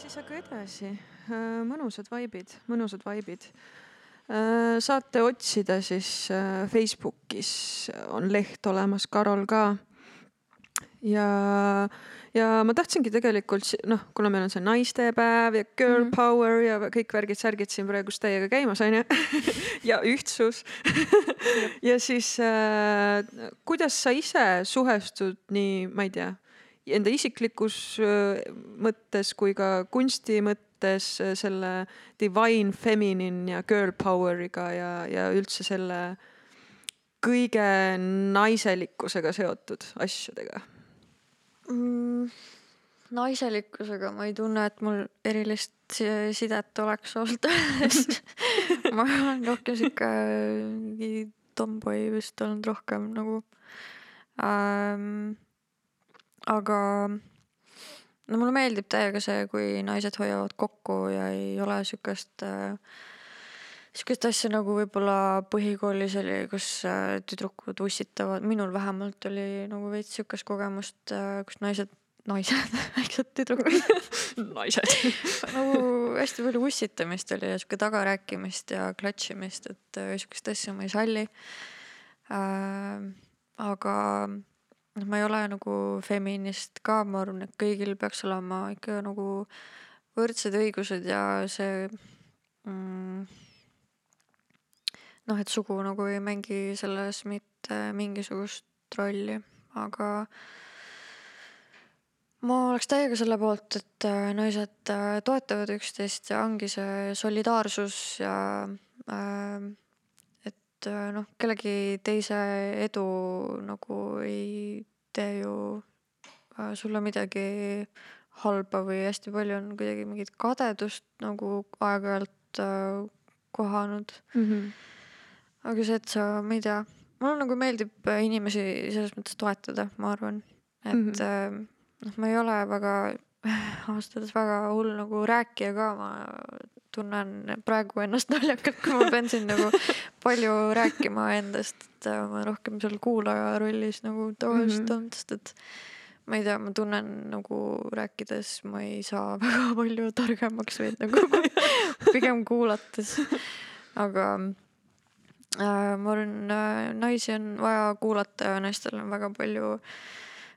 Siis aga edasi. mõnusad vaibid, mõnusad vaibid. saate otsida siis äh, Facebookis on leht olemas, Karol ka. ja, ja ma tahtsingi tegelikult noh, kuna meil on see naistepäev ja girl Mhm. power ja kõik värgid-särgid siin praegust täiega käimas onju <laughs> ja ühtsus <laughs> ja siis äh, kuidas sa ise suhestud nii, ma ei tea, enda isiklikus öö, mõttes kui ka kunsti mõttes öö, selle divine feminine ja girl power'iga ja, ja üldse selle kõige naiselikkusega seotud asjadega? Mm, naiselikkusega ma ei tunne, et mul erilist si- sidet oleks öeldes <laughs> ma olen rohkem sihuke tomboy vist olnud rohkem nagu. Ähm, aga no mulle meeldib täiega see, kui naised hoiavad kokku ja ei ole siukest äh, sihukest asja nagu võib-olla põhikoolis oli, kus äh, tüdrukud ussitavad, minul vähemalt oli nagu veits sihukest kogemust, kus naised, naised, <laughs> väiksed tüdrukud. <laughs> Naised. <laughs> Nagu hästi palju ussitamist oli ja sihuke tagarääkimist ja klatšimist, et äh, sihukest asja ma ei salli. Äh,. aga noh, ma ei ole nagu feminist ka, ma arvan, et kõigil peaks olema ikka nagu võrdsed õigused ja see mm, noh, et sugu nagu ei mängi selles mitte mingisugust rolli, aga ma oleks täiega selle poolt, et äh, naised äh, toetavad üksteist ja ongi see solidaarsus ja äh, et äh, noh, kellegi teise edu nagu ei tee ju äh, sulle midagi halba või hästi palju on kuidagi mingit kadedust nagu aeg-ajalt äh, kohanud mm. -hmm. aga see, et sa, ma ei tea, mulle nagu meeldib äh, inimesi selles mõttes toetada, ma arvan, et mm. -hmm. noh, ma ei ole väga <laughs> ausalt öeldes väga hull nagu rääkija ka, ma tunnen praegu ennast <laughs> naljakalt, kui ma pean siin nagu palju rääkima endast, et äh, ma rohkem seal kuulaja rollis nagu tavaliselt Mhm. on, sest et ma ei tea, ma tunnen nagu rääkides ma ei saa <laughs> väga palju targemaks või nagu <laughs> pigem kuulates. aga äh, ma arvan äh,, naisi on vaja kuulata ja naistel on väga palju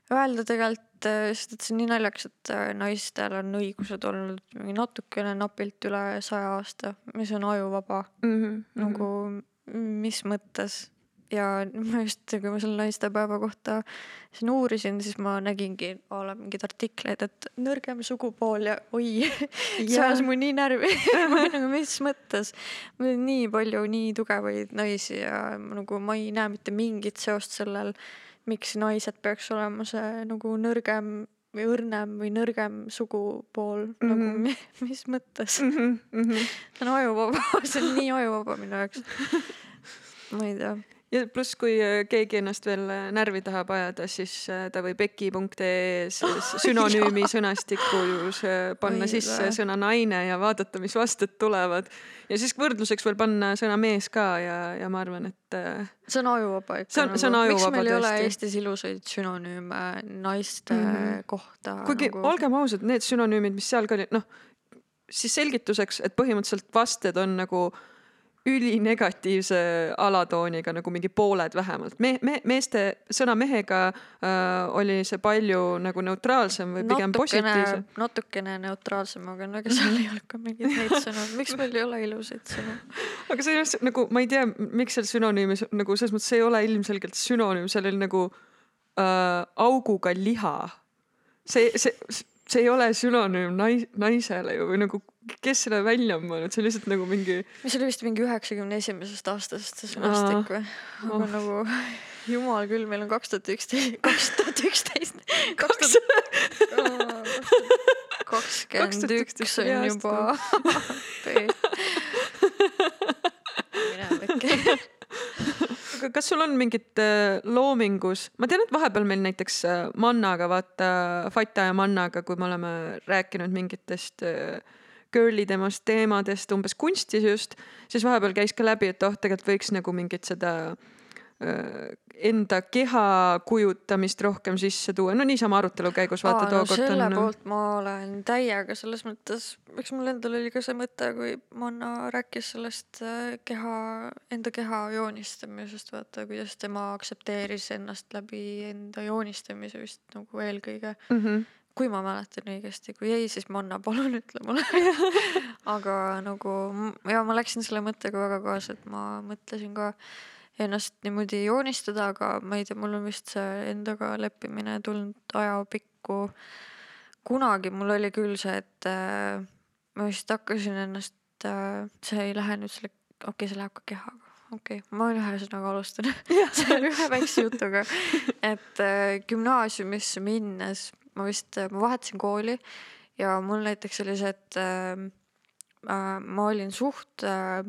öelda tegelikult, äh, sest et see on nii naljakas, et äh, naistel on õigused olnud mingi natukene napilt üle saja aasta, mis on ajuvaba. Mm -hmm. nagu mis mõttes? Ja ma just, kui ma selle naistepäeva kohta siin uurisin, siis ma nägingi a la mingeid artikleid, et nõrgem sugupool ja oi <laughs> see ajas mu nii närvi. <laughs> Ma olin nagu mis mõttes. meil on nii palju nii tugevaid naisi ja nagu ma ei näe mitte mingit seost sellel, miks naised peaks olema see nagu nõrgem või õrnem või nõrgem sugupool mm -hmm. nagu Mhm. mi- mis mõttes Mm -hmm. see on ajuvaba <laughs> see on nii ajuvaba minu jaoks <laughs> ma ei tea ja pluss, kui äh, keegi ennast veel äh, närvi tahab ajada, siis äh, ta võib eki.ee <laughs> sünonüümi sõnastiku juures äh, panna Oi, sisse vä. sõna naine ja vaadata, mis vastused tulevad. ja siis võrdluseks veel panna sõna mees ka ja, ja ma arvan, et äh, see on ajuvaba ikka. See on- see on miks ajuvaba meil ei ole tõesti. Eestis ilusaid sünonüüme naiste mm. -hmm. kohta? kuigi nagu... olgem ausad, need sünonüümid, mis seal ka olid, noh, siis selgituseks, et põhimõtteliselt vasted on nagu ülinegatiivse alatooniga nagu mingi pooled vähemalt. me, me, meeste, sõna mehega äh, oli see palju nagu neutraalsem või pigem positiivsem. natukene neutraalsem, aga no ega seal ei olnud ka mingeid häid sõnu. miks meil ei ole ilusaid sõnu? <laughs> aga see just nagu, ma ei tea, miks seal sünonüümis nagu selles mõttes see ei ole ilmselgelt sünonüüm, seal oli nagu äh, auguga liha. see, see, see ei ole sünonüüm nais, naisele ju või nagu, kes selle välja on mõelnud, see on lihtsalt nagu mingi mis oli vist mingi üheksakümne esimesest aastast see sõnastik või? aga Oh. nagu jumal küll, meil on kaks tuhat üksteist, <laughs> kaks tuhat üksteist, kaks, kakskümmend üks on juba <laughs> kas sul on mingit äh, loomingus, ma tean, et vahepeal meil näiteks äh, Mannaga, vaata Fata ja Mannaga, kui me oleme rääkinud mingitest äh, girly temast teemadest, umbes kunstis just, siis vahepeal käis ka läbi, et oh, tegelikult võiks nagu mingit seda äh, enda keha kujutamist rohkem sisse tuua, no niisama arutelu käigus vaata Aa, no tookord selle on. poolt ma olen täiega selles mõttes, eks mul endal oli ka see mõte, kui Manna rääkis sellest äh, keha, enda keha joonistamisest, vaata kuidas tema aktsepteeris ennast läbi enda joonistamise vist nagu eelkõige. Mm -hmm. kui ma mäletan õigesti, kui ei, siis Manna, palun ütle mulle <laughs> aga nagu ja ma läksin selle mõttega väga kaasa, et ma mõtlesin ka ennast niimoodi joonistada, aga ma ei tea, mul on vist see endaga leppimine tulnud ajapikku. kunagi mul oli küll see, et äh, ma vist hakkasin ennast äh,, see ei lähe nüüd selle, okei okay,, see läheb ka kehaga, okei okay,, ma ühesõnaga alustan <laughs> <laughs> selle ühe väikse jutuga, et äh, gümnaasiumisse minnes ma vist, ma vahetasin kooli ja mul näiteks oli see, et äh, äh, ma olin suht äh,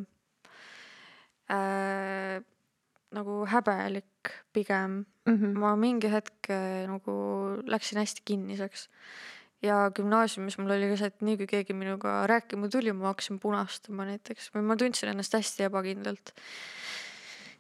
äh, nagu häbelik pigem. Mm -hmm. ma mingi hetk äh, nagu läksin hästi kinniseks. ja gümnaasiumis mul oli ka see, et nii kui keegi minuga rääkima tuli, ma hakkasin punastama näiteks või ma tundsin ennast hästi ebakindlalt.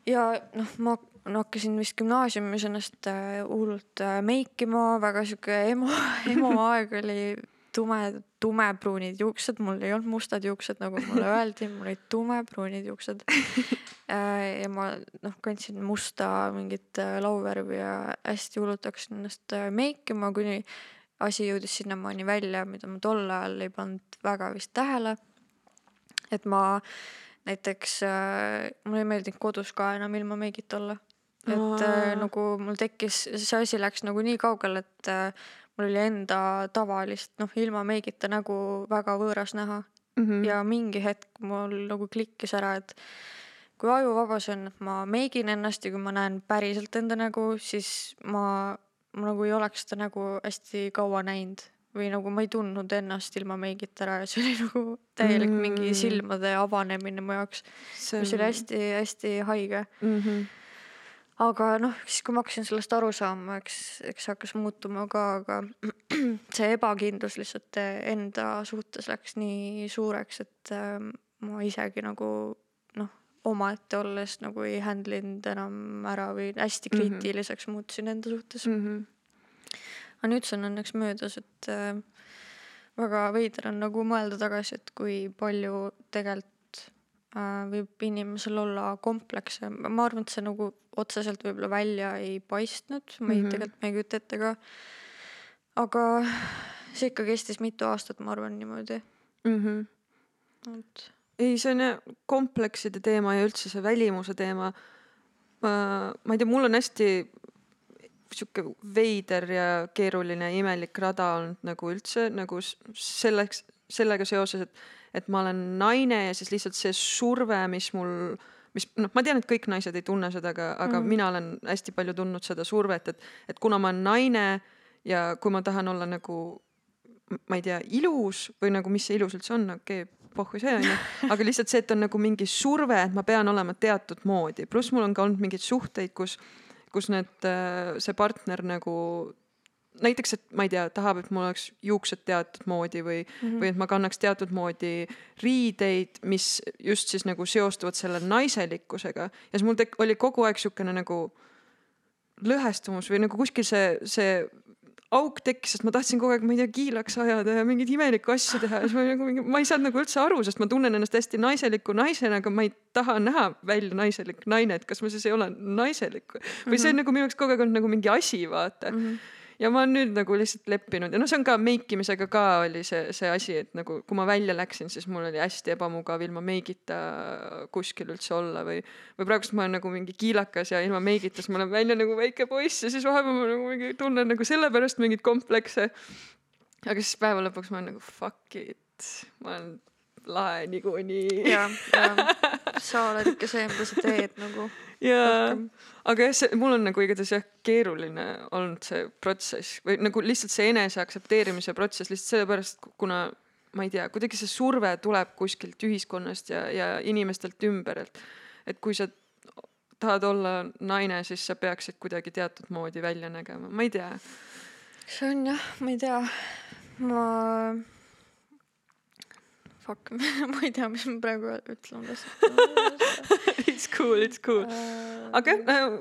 ja noh, ma no, hakkasin vist gümnaasiumis ennast äh, hullult äh, meikima, väga sihuke emo, <laughs> emo aeg oli tume, tumepruunid juuksed, mul ei olnud mustad juuksed, nagu mulle <laughs> öeldi, mul olid tumepruunid juuksed. Äh, ja ma noh, kandsin musta mingit äh, lauvärvi ja hästi hullult hakkasin ennast äh, meikima, kuni asi jõudis sinnamaani välja, mida ma tol ajal ei pannud väga vist tähele. et ma näiteks äh,, mulle ei meeldinud kodus ka enam ilma meigita olla. et äh, nagu mul tekkis, see asi läks nagu nii kaugele, et äh, mul oli enda tavalist, noh, ilma meigita nägu väga võõras näha Mm -hmm. ja mingi hetk mul nagu klikkis ära, et kui ajuvabas on, et ma meigin ennast ja kui ma näen päriselt enda nägu, siis ma, ma nagu ei oleks seda nägu hästi kaua näinud või nagu ma ei tundnud ennast ilma meigita ära ja see oli <laughs> nagu täielik mm. mingi silmade avanemine mu jaoks, see mis oli hästi-hästi haige. mm. -hmm. Aga noh, siis kui ma hakkasin sellest aru saama, eks, eks hakkas muutuma ka, aga <clears throat> see ebakindlus lihtsalt enda suhtes läks nii suureks, et äh, ma isegi nagu noh, omaette olles nagu ei handle inud enam ära või hästi Mhm. kriitiliseks mm -hmm. muutusin enda suhtes mm. Mm -hmm. aga nüüd see on õnneks möödas, et äh, väga veider on nagu mõelda tagasi, et kui palju tegelikult võib inimesel olla komplekse, ma arvan, et see nagu otseselt võib-olla välja ei paistnud, ma ei mm -hmm. tegelikult ma ei kujuta ette ka. aga see ikka kestis mitu aastat, ma arvan niimoodi, Mm -hmm. et ei, see on jah komplekside teema ja üldse see välimuse teema. ma ei tea, mul on hästi sihuke veider ja keeruline imelik rada olnud nagu üldse nagu selleks, sellega seoses, et, et ma olen naine ja siis lihtsalt see surve, mis mul, mis noh, ma tean, et kõik naised ei tunne seda, aga, aga mm. -hmm. mina olen hästi palju tundnud seda survet, et, et kuna ma olen naine ja kui ma tahan olla nagu ma ei tea, ilus või nagu, mis see ilus üldse on, okei okay,, pohhu see onju, <laughs> aga lihtsalt see, et on nagu mingi surve, et ma pean olema teatud moodi, pluss mul on ka olnud mingeid suhteid, kus, kus need, see partner nagu näiteks, et ma ei tea, tahab, et mul oleks juuksed teatud moodi või mm, -hmm. või et ma kannaks teatud moodi riideid, mis just siis nagu seostuvad selle naiselikkusega ja siis mul tek- oli kogu aeg niisugune nagu lõhestumus või nagu kuskil see, see auk tekkis, sest ma tahtsin kogu aeg, ma ei tea, kiilaks ajada ja mingeid imelikke asju teha ja siis ma nagu mingi, ma ei saanud nagu üldse aru, sest ma tunnen ennast hästi naiseliku naisena, aga ma ei taha näha välja naiselik naine, et kas ma siis ei ole naiselik või mm -hmm. see on nagu minu jaoks kogu aeg olnud nagu mingi asi, vaata mm. -hmm ja ma olen nüüd nagu lihtsalt leppinud ja noh, see on ka meikimisega ka oli see, see asi, et nagu kui ma välja läksin, siis mul oli hästi ebamugav ilma meigita kuskil üldse olla või, või praegust ma olen nagu mingi kiilakas ja ilma meigita, siis ma olen välja nagu väike poiss ja siis vahepeal ma nagu mingi tunnen nagu sellepärast mingeid komplekse. aga siis päeva lõpuks ma olen nagu fuck it, ma olen lahe niikuinii. ja, ja sa oled ikka see, mida sa teed nagu. Jaa, aga jah, see, mul on nagu igatahes jah, keeruline olnud see protsess või nagu lihtsalt see enese aktsepteerimise protsess lihtsalt sellepärast, kuna ma ei tea, kuidagi see surve tuleb kuskilt ühiskonnast ja, ja inimestelt ümber, et kui sa tahad olla naine, siis sa peaksid kuidagi teatud moodi välja nägema, ma ei tea. see on jah, ma ei tea, ma fuck. <laughs> Ma ei tea, mis ma praegu tahtsin <laughs> It's cool, it's cool. aga jah,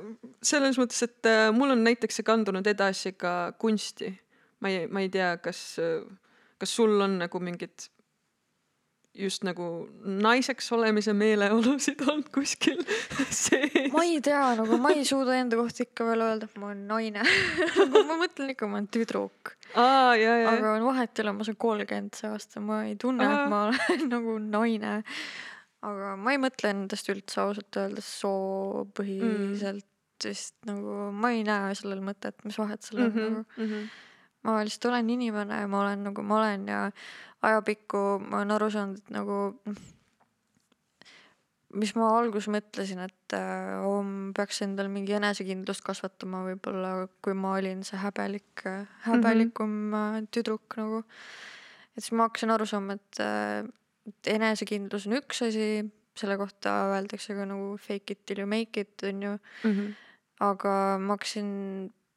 selles mõttes, et äh, mul on näiteks see kandunud edasi ka kunsti. ma ei, ma ei tea, kas, kas sul on nagu mingid just nagu naiseks olemise meeleolusid olnud kuskil <laughs> sees? ma ei tea, nagu ma ei suuda enda kohta ikka veel öelda, et ma olen naine. <laughs> nagu ma mõtlen ikka, ma olen tüdruk. aga vahet ei ole, ma saan kolmkümmend see aasta, ma ei tunne, et ma olen <laughs> nagu naine. Aga ma ei mõtle endast üldse ausalt öeldes soopõhiselt mm., sest nagu ma ei näe sellel mõtet, mis vahet sellel mm -hmm. Mhm, nagu. ma lihtsalt olen inimene ja ma olen nagu ma olen ja ajapikku ma olen aru saanud, et nagu mis ma alguses mõtlesin, et äh, oo, ma peaks endal mingi enesekindlust kasvatama võib-olla, kui ma olin see häbelik, häbelikum mm -hmm. tüdruk nagu. et siis ma hakkasin aru saama, et, äh, et enesekindlus on üks asi, selle kohta öeldakse ka nagu fake it till you make it on ju, mhm. aga ma hakkasin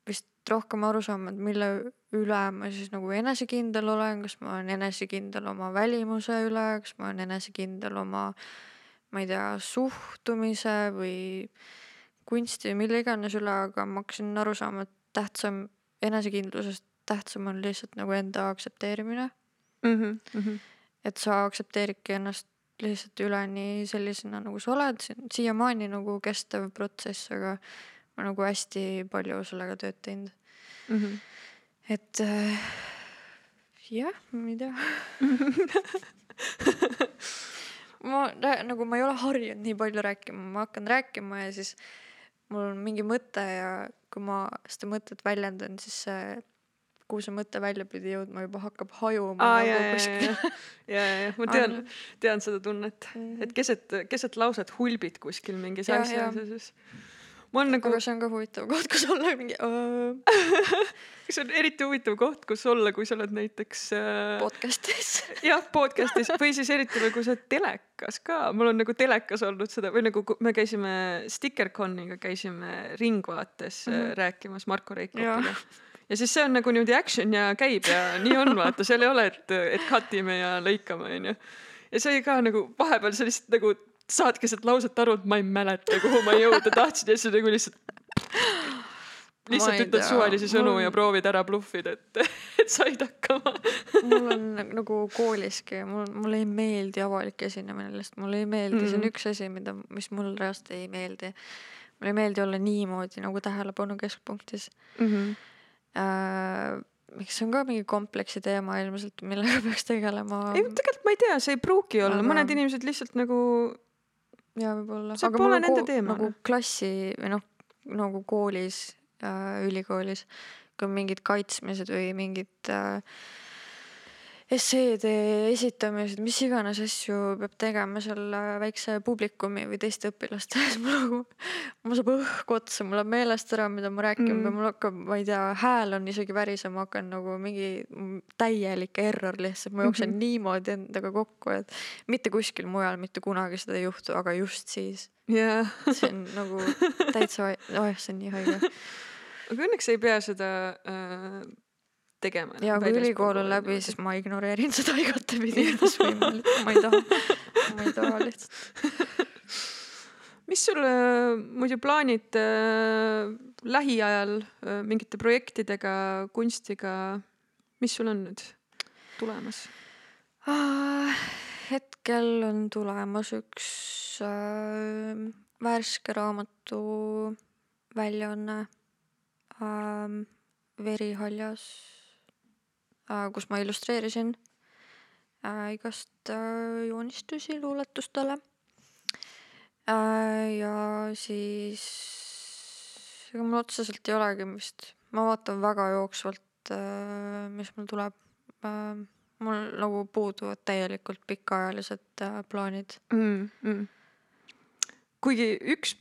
vist rohkem aru saama, et mille üle ma siis nagu enesekindel olen, kas ma olen enesekindel oma välimuse üle, kas ma olen enesekindel oma ma ei tea, suhtumise või kunsti või mille iganes üle, aga ma hakkasin aru saama, et tähtsam enesekindlusest tähtsam on lihtsalt nagu enda aktsepteerimine, Mhm, et sa aktsepteeridki ennast lihtsalt üleni sellisena, nagu sa oled, see on siiamaani nagu kestev protsess, aga ma nagu hästi palju sellega tööd teinud, mhm. et äh, jah, ma ei tea. <laughs> ma nagu ma ei ole harjunud nii palju rääkima, ma hakkan rääkima ja siis mul on mingi mõte ja kui ma seda mõtet väljendan, siis see, kuhu see mõte välja pidi jõudma, juba hakkab hajuma aa, nagu ja, ja, kuskil ja, ja, ja ma tean, tean seda tunnet, et keset, keset lauset hulbid kuskil mingis Ja, asjas ja. siis ma olen nagu aga, see on ka huvitav koht, kus olla mingi <laughs> see on eriti huvitav koht, kus olla, kui sa oled näiteks äh, podcast'is. <laughs> jah, podcast'is või siis eriti veel, kui sa oled telekas ka, mul on nagu telekas olnud seda või nagu me käisime Stickerconiga käisime Ringvaates mm. -hmm. rääkimas Marko. Reikopiga. Ja siis see on nagu niimoodi action ja käib ja nii on, vaata, seal ei ole, et, et cut ime ja lõikame, onju. ja see oli ka nagu vahepeal sa lihtsalt nagu saad keset lauset aru, et ma ei mäleta, kuhu ma jõuda tahtsin ja siis nagu lihtsalt lihtsalt ütled suvalisi sõnu mul- ja proovid ära bluffida, et, et said hakkama. mul on nagu kooliski, mul, mulle ei meeldi avalik esinemine lihtsalt, mulle ei meeldi mm, -hmm. see on Mhm. üks asi, mida, mis mul reaalselt ei meeldi. mulle ei meeldi olla niimoodi nagu tähelepanu keskpunktis äh,. Miks see on ka mingi kompleksi teema ilmselt, millega <laughs> peaks tegelema. ei, tegelikult ma ei tea, see ei pruugi olla Aga- aga..., mõned inimesed lihtsalt nagu jaa, võib-olla. see pole nende teema, nagu klassi või noh, nagu koolis äh,, ülikoolis, kui on mingid kaitsmised või mingid äh, esseede esitamised, mis iganes asju peab tegema seal äh, väikse publikumi või teiste õpilaste ees, <laughs> mul nagu, mul saab õhk otsa, mul läheb meelest ära, mida ma rääkima Mm. pean, mul hakkab, ma ei tea, hääl on isegi värisema, hakkan nagu mingi täielik error lihtsalt, ma jooksen mm. -hmm. niimoodi endaga kokku, et mitte kuskil mujal mitte kunagi seda ei juhtu, aga just siis. jah, see on nagu täitsa, <laughs> oh see on nii haige. aga õnneks ei pea seda äh, tegema. ja kui ülikool on läbi, siis ma ignoreerin seda igatepidi, kuidas võimalik, ma ei taha, ma ei taha lihtsalt. <laughs> mis sul äh, muidu plaanid äh, lähiajal äh, mingite projektidega, kunstiga, mis sul on nüüd tulemas? Ah, hetkel on tulemas üks äh, värske raamatu väljaanne äh, Verihaljas äh,, kus ma illustreerisin äh, igast äh, joonistusi luuletustele äh,. ja siis, ega mul otseselt ei olegi vist, ma vaatan väga jooksvalt äh,, mis mul tuleb äh,. mul nagu puuduvad täielikult pikaajalised äh, plaanid. mm,. Mm. Kuigi üks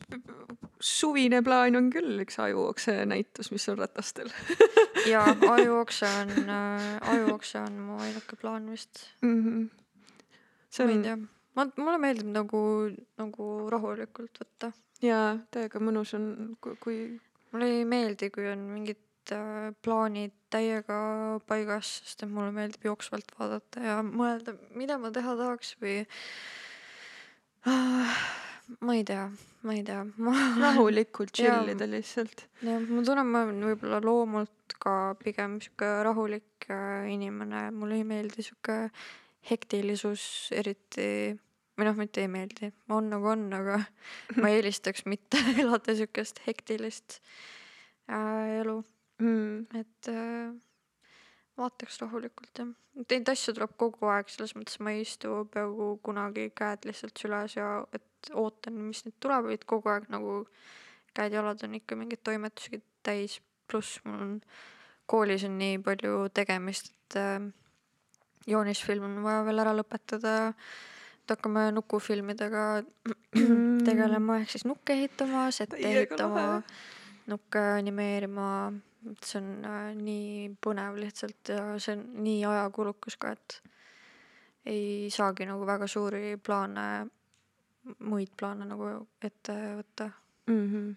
suvine plaan on küll üks ajuokse näitus, mis on ratastel <laughs> ja ajuokse on <laughs> äh,, ajuokse on mu ainuke plaan vist. mm. -hmm. see ma ei on tea, ma, mulle meeldib nagu, nagu rahulikult võtta. jaa, täiega mõnus on, kui mulle ei meeldi, kui on mingid äh, plaanid täiega paigas, sest et mulle meeldib jooksvalt vaadata ja mõelda, mida ma teha tahaks või äh, ma ei tea, ma ei tea, ma rahulikult chill ida lihtsalt. jah, ma tunnen, ma olen võib-olla loomult ka pigem sihuke rahulik äh, inimene, mulle ei meeldi sihuke hektilisus eriti, või noh, mitte ei meeldi, on nagu on, aga <laughs> ma eelistaks mitte <laughs> elada siukest hektilist äh, elu, Mm. et äh, vaataks rahulikult jah. Neid asju tuleb kogu aeg, selles mõttes ma ei istu peaaegu kunagi käed lihtsalt süles ja et ootan, mis nüüd tuleb, vaid kogu aeg nagu käed-jalad on ikka mingeid toimetusi täis, pluss mul on koolis on nii palju tegemist, et äh, joonisfilm on vaja veel ära lõpetada. et hakkame nukufilmidega tegelema, ehk siis nukke ehitama, sette ehitama nukke animeerima, see on äh, nii põnev lihtsalt ja see on nii ajakulukas ka, et ei saagi nagu väga suuri plaane, muid plaane nagu ette võtta. mm. -hmm.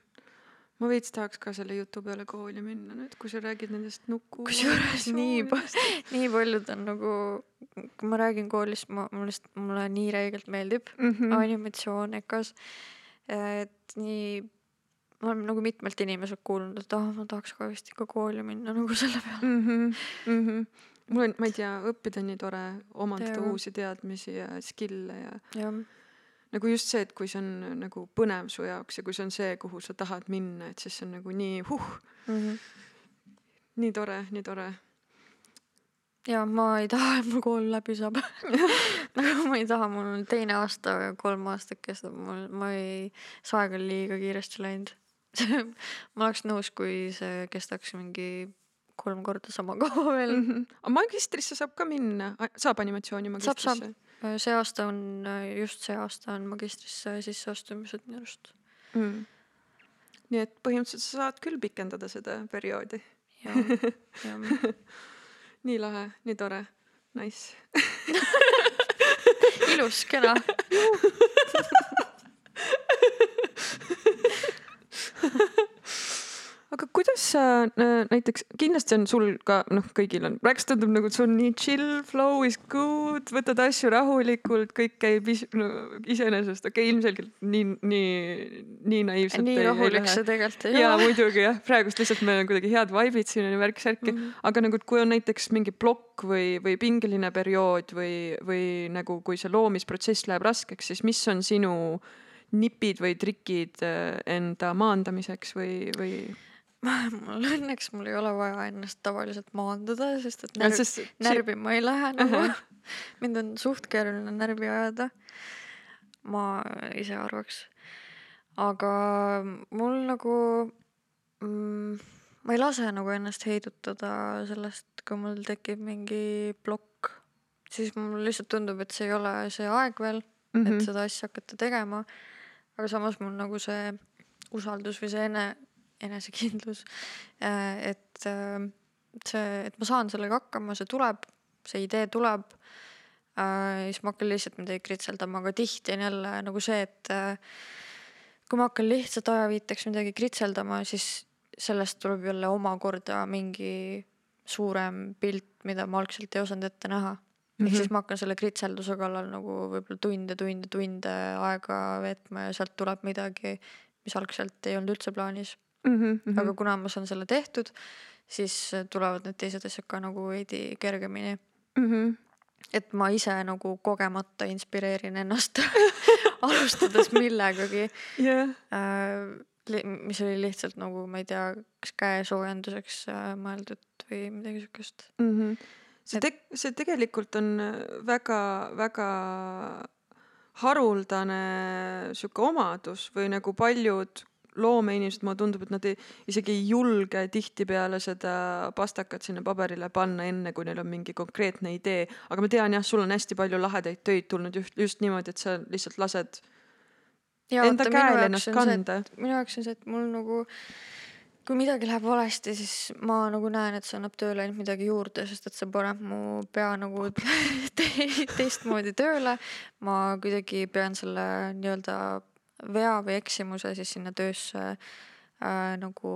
ma veits tahaks ka selle jutu peale kooli minna nüüd, kui sa räägid nendest nuku. kusjuures <laughs> nii palju, nii paljud on nagu, kui ma räägin koolist, ma, mulle lihtsalt, mulle nii räigelt meeldib mm. animatsioon EKA-s. et nii, ma olen nagu mitmelt inimeselt kuulnud, et ah, ma tahaks ka vist ikka kooli minna nagu selle peale. mm. -hmm. Mm -hmm. mul on, ma ei tea, õppida on nii tore, omandada Jaa. uusi teadmisi ja skill'e ja jah, nagu just see, et kui see on nagu põnev su jaoks ja kui see on see, kuhu sa tahad minna, et siis see on nagu nii huh, Mhm. nii tore, nii tore. ja ma ei taha, et mul kool läbi saab. <laughs> nagu ma ei taha, mul on teine aasta ja kolm aastat kestab, mul, ma ei, see aeg on liiga kiiresti läinud. <laughs> ma oleks nõus, kui see kestaks mingi kolm korda sama <laughs> kaua veel. Mm -hmm. aga magistrisse saab ka minna, saab animatsiooni Saab, saab. magistrisse? see aasta on, just see aasta on magistrisse sisseastumised minu arust. Mm. nii et põhimõtteliselt sa saad küll pikendada seda perioodi. <laughs> nii lahe, nii tore, nice. ilus, kena. Aga kuidas sa äh, näiteks, kindlasti on sul ka noh, kõigil on, praegu tundub nagu, et sul on nii chill, flow is good, võtad asju rahulikult, kõik käib is, no, iseenesest, okei okay,, ilmselgelt nii, nii, nii naiivselt nii rahulik see tegelikult ei jaa, ole. muidugi jah, praegust lihtsalt meil on kuidagi head vibe'id siin on ju värk-särki mm. -hmm. aga nagu, et kui on näiteks mingi plokk või, või pingeline periood või, või nagu, kui see loomisprotsess läheb raskeks, siis mis on sinu nipid või trikid äh, enda maandamiseks või, või? <laughs> mul õnneks mul ei ole vaja ennast tavaliselt maandada, sest et närv, sest- närvi ma ei lähe nagu Ahah. <laughs> mind on suht keeruline närvi ajada. ma ise arvaks. aga mul nagu mm,, ma ei lase nagu ennast heidutada sellest, kui mul tekib mingi plokk, siis mulle lihtsalt tundub, et see ei ole see aeg veel mm, -hmm. Mhm. et seda asja hakata tegema. aga samas mul nagu see usaldus või see ene, enesekindlus, et äh, see, et ma saan sellega hakkama, see tuleb, see idee tuleb äh,. siis ma hakkan lihtsalt midagi kritseldama, aga tihti on jälle nagu see, et äh, kui ma hakkan lihtsalt ajaviiteks midagi kritseldama, siis sellest tuleb jälle omakorda mingi suurem pilt, mida ma algselt ei osanud ette näha mm. -hmm. ehk siis ma hakkan selle kritselduse kallal nagu võib-olla tunde, tunde, tunde aega veetma ja sealt tuleb midagi, mis algselt ei olnud üldse plaanis mm. mm, -hmm. -hmm. aga kuna ma saan selle tehtud, siis tulevad need teised asjad ka nagu veidi kergemini. mm -hmm. et ma ise nagu kogemata inspireerin ennast <laughs> alustades millegagi jah, äh,, mis oli lihtsalt nagu ma ei tea, kas käesoojenduseks äh, mõeldud või midagi siukest. Mhm. see Et- tek-, see tegelikult on väga-väga haruldane sihuke omadus või nagu paljud loomeinimesed, mulle tundub, et nad ei, isegi ei julge tihtipeale seda pastakat sinna paberile panna, enne kui neil on mingi konkreetne idee. aga ma tean jah, sul on hästi palju lahedaid töid tulnud just, just niimoodi, et sa lihtsalt lased ja enda käel ennast kanda. minu jaoks on see, et mul nagu kui midagi läheb valesti, siis ma nagu näen, et see annab tööle ainult midagi juurde, sest et see paneb mu pea nagu <laughs> te teistmoodi tööle. ma kuidagi pean selle nii-öelda vea või eksimuse siis sinna töösse äh, nagu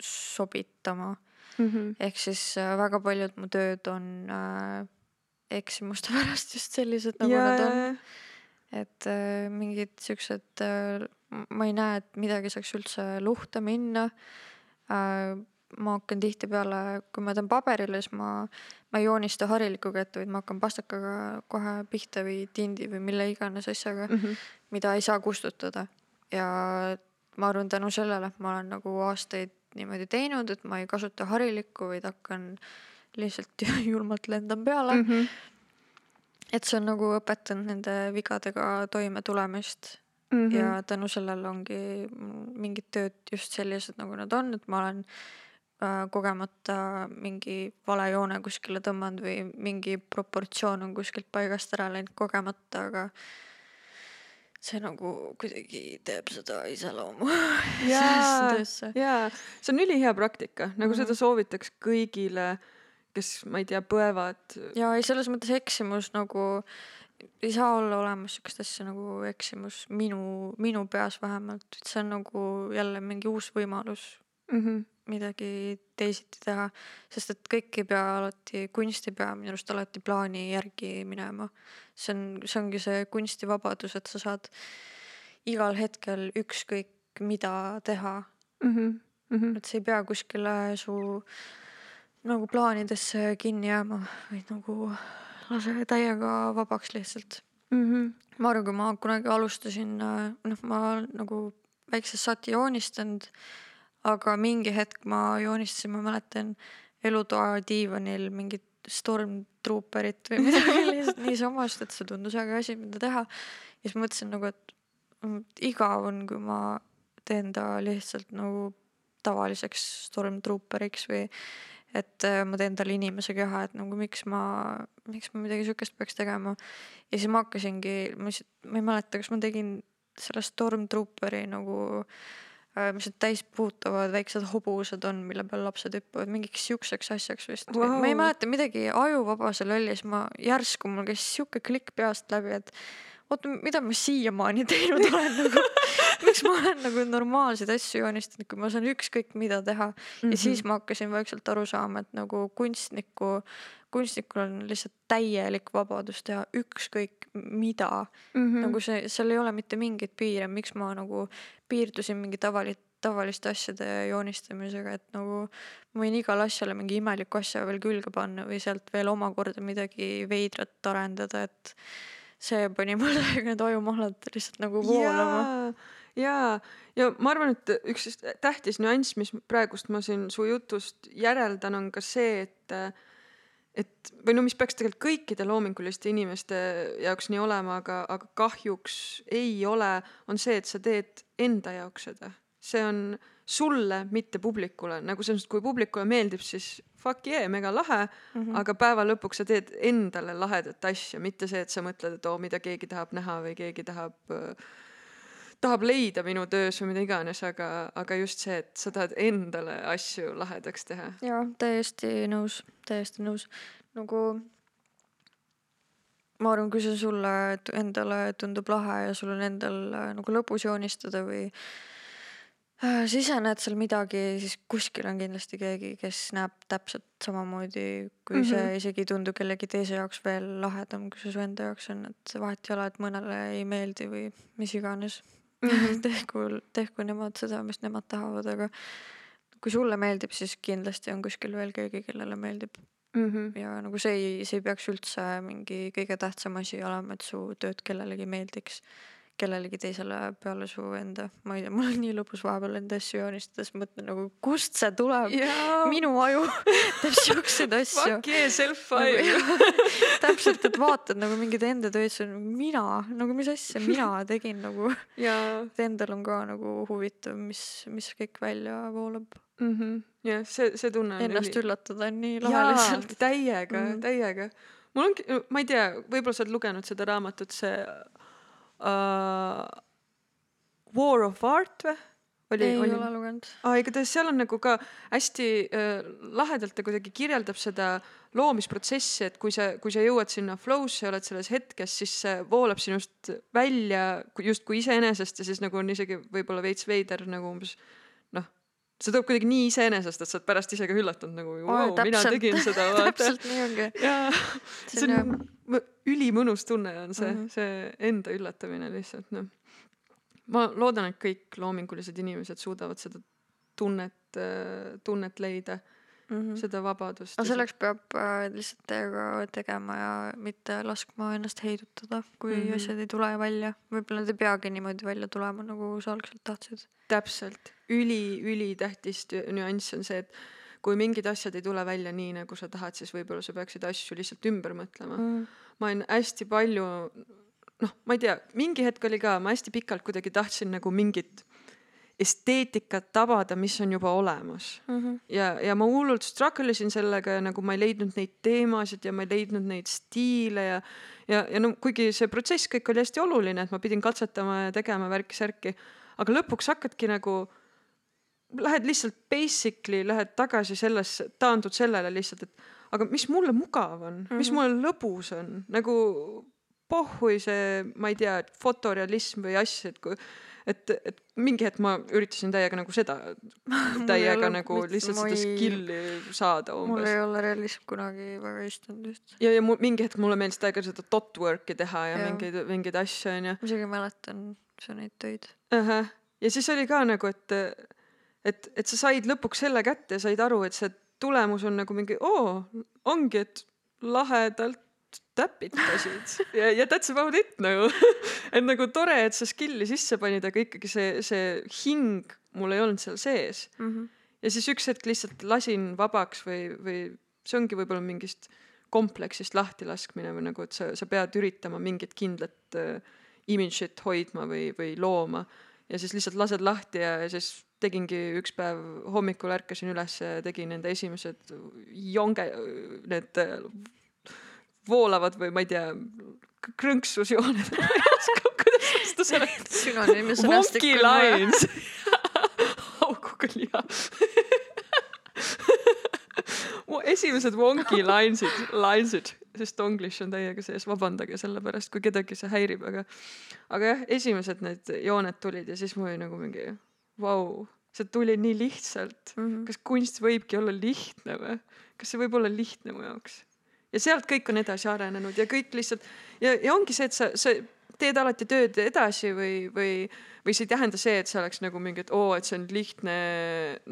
sobitama. Mm -hmm. ehk siis äh, väga paljud mu tööd on äh, eksimuste <laughs> pärast just sellised nagu ja, nad on. et äh, mingid siuksed äh,, ma ei näe, et midagi saaks üldse luhta minna äh, ma hakkan tihtipeale, kui ma teen paberile, siis ma, ma ei joonista harilikuga ette, vaid ma hakkan pastakaga kohe pihta või tindi või mille iganes asjaga mm, -hmm. Mida ei saa kustutada. ja ma arvan, tänu sellele ma olen nagu aastaid niimoodi teinud, et ma ei kasuta harilikku, vaid hakkan lihtsalt <laughs> julmalt lendan peale mm. -hmm. et see on nagu õpetanud nende vigadega toime tulemist mm. -hmm. ja tänu sellele ongi mingid tööd just sellised, nagu nad on, et ma olen äh, kogemata mingi vale joone kuskile tõmmanud või mingi proportsioon on kuskilt paigast ära läinud kogemata, aga see nagu kuidagi teeb seda iseloomu <laughs> jaa, töösse. jaa, see on ülihea praktika, nagu mm -hmm. seda soovitaks kõigile, kes, ma ei tea, põevad. ja ei, selles mõttes eksimus nagu ei saa olla olemas sihukest asja nagu eksimus minu, minu peas vähemalt, et see on nagu jälle mingi uus võimalus mm. -hmm midagi teisiti teha, sest et kõik ei pea alati, kunst ei pea minu arust alati plaani järgi minema. see on, see ongi see kunstivabadus, et sa saad igal hetkel ükskõik mida teha mm. -hmm. Mm -hmm. et see ei pea kuskile su nagu plaanidesse kinni jääma, vaid nagu lase täiega vabaks lihtsalt mm. -hmm. ma arvan, kui ma kunagi alustasin, noh, ma nagu väiksest saati joonistanud aga mingi hetk ma joonistasin, ma mäletan elutoa diivanil mingit Stormtrooperit või midagi <laughs> lihtsalt niisama, sest et see tundus äge asi, mida teha. ja siis mõtlesin nagu, et mm, igav on, kui ma teen ta lihtsalt nagu tavaliseks Stormtrooperiks või et äh, ma teen talle inimese keha, et nagu miks ma, miks ma midagi sihukest peaks tegema. ja siis ma hakkasingi, ma lihtsalt, ma ei mäleta, kas ma tegin selle Stormtrooperi nagu Äh, mis need täispuutavad väiksed hobused on, mille peal lapsed hüppavad, mingiks siukseks asjaks vist wow.. ma ei mäleta midagi ajuvabasel oli, siis ma järsku mul käis sihuke klikk peast läbi, et oota, mida ma siiamaani teinud <laughs> olen nagu miks ma olen nagu normaalseid asju joonistanud, kui ma saan ükskõik mida teha mm. -hmm. ja siis ma hakkasin vaikselt aru saama, et nagu kunstniku kunstnikul on lihtsalt täielik vabadus teha ükskõik mida mm. -hmm. nagu see, seal ei ole mitte mingeid piire, miks ma nagu piirdusin mingi tavali-, tavaliste asjade joonistamisega, et nagu ma võin igale asjale mingi imeliku asja veel külge panna või sealt veel omakorda midagi veidrat arendada, et see pani mul need ajumahlad lihtsalt nagu voolama. jaa, ja ma arvan, et üks tähtis nüanss, mis praegust ma siin su jutust järeldan, on ka see, et et või no mis peaks tegelikult kõikide loominguliste inimeste jaoks nii olema, aga, aga kahjuks ei ole, on see, et sa teed enda jaoks seda. see on sulle, mitte publikule, nagu selles mõttes, kui publikule meeldib, siis fuck yeah, mega lahe mm, -hmm. aga päeva lõpuks sa teed endale lahedat asja, mitte see, et sa mõtled, et oo, mida keegi tahab näha või keegi tahab äh, tahab leida minu töös või mida iganes, aga, aga just see, et sa tahad endale asju lahedaks teha. jaa, täiesti nõus, täiesti nõus. nagu ma arvan, kui see sulle endale tundub lahe ja sul on endal äh, nagu lõbus joonistada või äh, sisened seal midagi, siis kuskil on kindlasti keegi, kes näeb täpselt samamoodi, kui mm -hmm. see isegi ei tundu kellegi teise jaoks veel lahedam, kui see su enda jaoks on, et vahet ei ole, et mõnele ei meeldi või mis iganes mm. -hmm. tehku, tehku nemad seda, mis nemad tahavad, aga kui sulle meeldib, siis kindlasti on kuskil veel keegi, kellele meeldib mm. -hmm. ja nagu see ei, see ei peaks üldse mingi kõige tähtsam asi olema, et su tööd kellelegi meeldiks kellelegi teisele peale su enda, ma ei tea, mul on nii lõbus vahepeal enda asju joonistada, siis mõtlen nagu kust see tuleb minu aju <laughs> teeb siukseid asju. Fuck yeah, self-fire nagu, <laughs> täpselt, et vaatad nagu mingeid enda töid, see on mina, nagu mis asja mina tegin nagu <laughs> et endal on ka nagu huvitav, mis, mis kõik välja voolab mm. -hmm. jah, see, see tunne on. Ennast üli... üllatada on nii lahe lihtsalt. täiega mm, -hmm. täiega. mul ongi, ma ei tea, võib-olla sa oled lugenud seda raamatut, see uh, War of Art või? oli, ei oli... ole lugenud. aa, igatahes seal on nagu ka hästi äh, lahedalt ta kuidagi kirjeldab seda loomisprotsessi, et kui sa, kui sa jõuad sinna flow'sse oled selles hetkes, siis see voolab sinust välja justkui iseenesest ja siis nagu on isegi võib-olla veits veider nagu umbes noh, see tuleb kuidagi nii iseenesest, et sa oled pärast ise ka üllatunud nagu wow,, mina täpselt. tegin seda, <laughs> täpselt nii ongi. jaa, See on on ülimõnus tunne on see mm. -hmm. see enda üllatamine lihtsalt noh. ma loodan, et kõik loomingulised inimesed suudavad seda tunnet, tunnet leida mm, -hmm. seda vabadust. aga selleks peab äh, lihtsalt täiega tegema ja mitte laskma ennast heidutada, kui mm. -hmm. asjad ei tule välja. võib-olla nad ei peagi niimoodi välja tulema, nagu sa algselt tahtsid täpselt, üli, ülitähtis tü- nüanss on see, et kui mingid asjad ei tule välja nii, nagu sa tahad, siis võib-olla sa peaksid asju lihtsalt ümber mõtlema mm.. ma olen hästi palju, noh, ma ei tea, mingi hetk oli ka, ma hästi pikalt kuidagi tahtsin nagu mingit esteetikat tabada, mis on juba olemas Mm -hmm. ja, ja ma hullult struggle isin sellega ja nagu ma ei leidnud neid teemasid ja ma ei leidnud neid stiile ja ja, ja no kuigi see protsess kõik oli hästi oluline, et ma pidin katsetama ja tegema värki-särki, aga lõpuks hakkadki nagu lähed lihtsalt basically lähed tagasi sellesse, taandud sellele lihtsalt, et aga mis mulle mugav on mm, -hmm. mis Mhm. mulle lõbus on, nagu pohhui see, ma ei tea, fotorealism või asj, et kui et, et mingi hetk ma üritasin täiega nagu seda, <laughs> täiega nagu lihtsalt seda ei- skill'i saada mul umbes. ei ole realism kunagi väga istunud just. ja, ja mul mingi hetk mulle meeldis täiega seda dot work'i teha ja, ja mingeid, mingeid asju onju. ma isegi mäletan su neid töid. ja siis oli ka nagu, et, et, et sa said lõpuks selle kätte ja said aru, et see tulemus on nagu mingi oo, ongi, et lahedalt täpitasid ja, ja that's about it nagu. <laughs> et nagu tore, et sa skill'i sisse panid, aga ikkagi see, see hing mul ei olnud seal sees. Mm -hmm. ja siis üks hetk lihtsalt lasin vabaks või, või see ongi võib-olla mingist kompleksist lahtilaskmine või nagu, et sa, sa pead üritama mingit kindlat äh, image'it hoidma või, või looma ja siis lihtsalt lased lahti ja, ja siis tegingi üks päev hommikul ärkasin üles ja tegin enda esimesed jonge, need äh, voolavad või ma ei tea, krõnksusjooned, <laughs> ma ei oska, kuidas seda seletan. <laughs> sünonüümi Wonky lines. <laughs> auguga liha. esimesed wonky lines'id, lines'id, sest Donglish on täiega sees, vabandage selle pärast, kui kedagi see häirib, aga aga jah, esimesed need jooned tulid ja siis mul oli nagu mingi vau, see tuli nii lihtsalt. mm. -hmm. kas kunst võibki olla lihtne või? kas see võib olla lihtne mu jaoks? Ja sealt kõik on edasi arenenud ja kõik lihtsalt ja, ja ongi see, et sa, sa teed alati tööd edasi või, või, või see ei tähenda see, et see oleks nagu mingi, et oo, et see on lihtne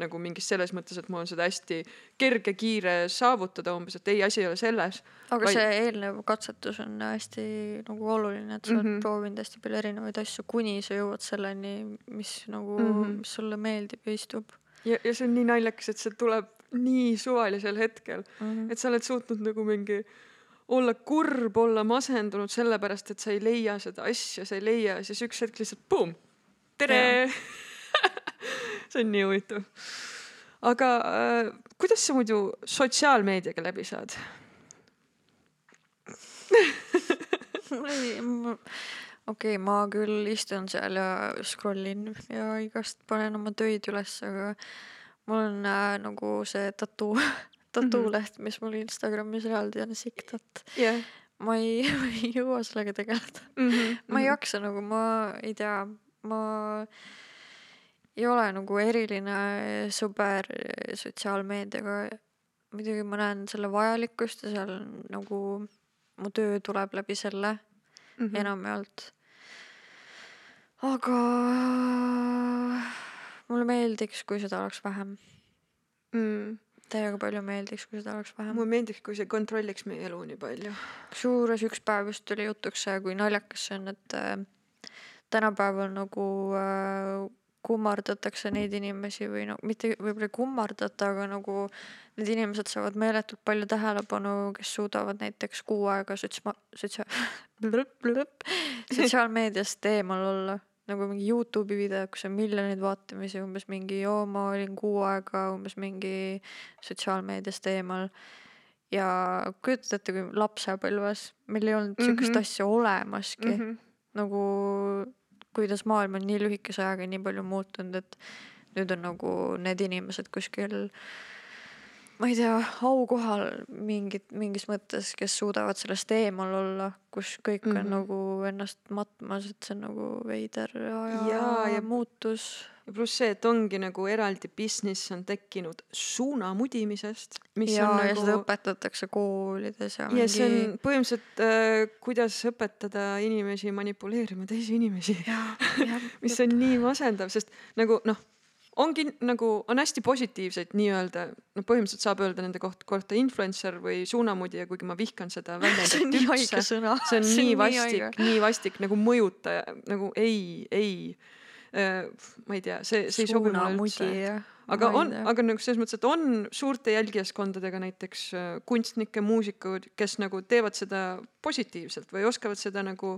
nagu mingis selles mõttes, et mul on seda hästi kerge, kiire saavutada umbes, et ei, asi ei ole selles. aga vaid- see eelnev katsetus on hästi nagu oluline, et sa oled mm. -hmm. proovinud hästi palju erinevaid asju, kuni sa jõuad selleni, mis nagu mm. -hmm. mis sulle meeldib ja istub ja, ja see on nii naljakas, et see tuleb nii suvalisel hetkel, mm. -hmm. et sa oled suutnud nagu mingi olla kurb, olla masendunud sellepärast, et sa ei leia seda asja, sa ei leia ja siis üks hetk lihtsalt pumm, tere. <laughs> see on nii huvitav. aga äh, kuidas sa muidu sotsiaalmeediaga läbi saad? <laughs> okei okay,, ma küll istun seal ja scroll in ja igast panen oma töid üles, aga mul on äh, nagu see tattoo, <laughs> tattoo-leht, mis mul Instagramis eraldi on, Siktat. jah. ma ei, <laughs> ma ei jõua sellega tegeleda. Mhm, ma ei jaksa nagu, ma ei tea, ma ei ole nagu eriline sõber sotsiaalmeediaga. muidugi ma näen selle vajalikkust ja seal nagu mu töö tuleb läbi selle Mhm. enamjaolt. aga mulle meeldiks, kui seda oleks vähem. mm.. täiega palju meeldiks, kui seda oleks vähem. mulle meeldiks, kui see kontrolliks meie elu nii palju. kusjuures üks päev just tuli jutuks see, kui naljakas see on, et äh, tänapäeval nagu äh, kummardatakse neid inimesi või no mitte võib-olla ei kummardata, aga nagu need inimesed saavad meeletult palju tähelepanu, kes suudavad näiteks kuu aega sotsma-, sotsia-, <laughs> sotsiaalmeediast eemal olla. Nagu mingi Youtube'i video, kus on miljoneid vaatamisi, umbes mingi joo, ma olin kuu aega umbes mingi sotsiaalmeediast eemal ja kujutate ette, kui lapsepõlves meil ei olnud siukest Mhm. asja olemaski Mm -hmm. nagu kuidas maailm on nii lühikese ajaga nii palju muutunud, et nüüd on nagu need inimesed kuskil ma ei tea, aukohal mingit, mingis mõttes, kes suudavad sellest eemal olla, kus kõik on mm Mhm. -hmm. nagu ennast matmas, et see on nagu veider aja Jaa, ja- muutus. ja pluss see, et ongi nagu eraldi business on tekkinud suuna mudimisest, mis ja on ja seda nagu õpetatakse koolides ja ja see on mingi põhimõtteliselt äh,, kuidas õpetada inimesi manipuleerima teisi inimesi, <laughs> mis on nii masendav, sest nagu noh, ongi nagu on hästi positiivseid nii-öelda, no põhimõtteliselt saab öelda nende koht, kohta influencer või suunamudija, kuigi ma vihkan seda <laughs> see on nii haige väljendit üldse. sõna. see on nii vastik, nii vastik nagu mõjutaja, nagu ei, ei. ma ei tea, see, see ei sobi mulle üldse. aga on, aga nagu selles mõttes, et on suurte jälgijaskondadega näiteks äh, kunstnikke, muusikuid, kes nagu teevad seda positiivselt või oskavad seda nagu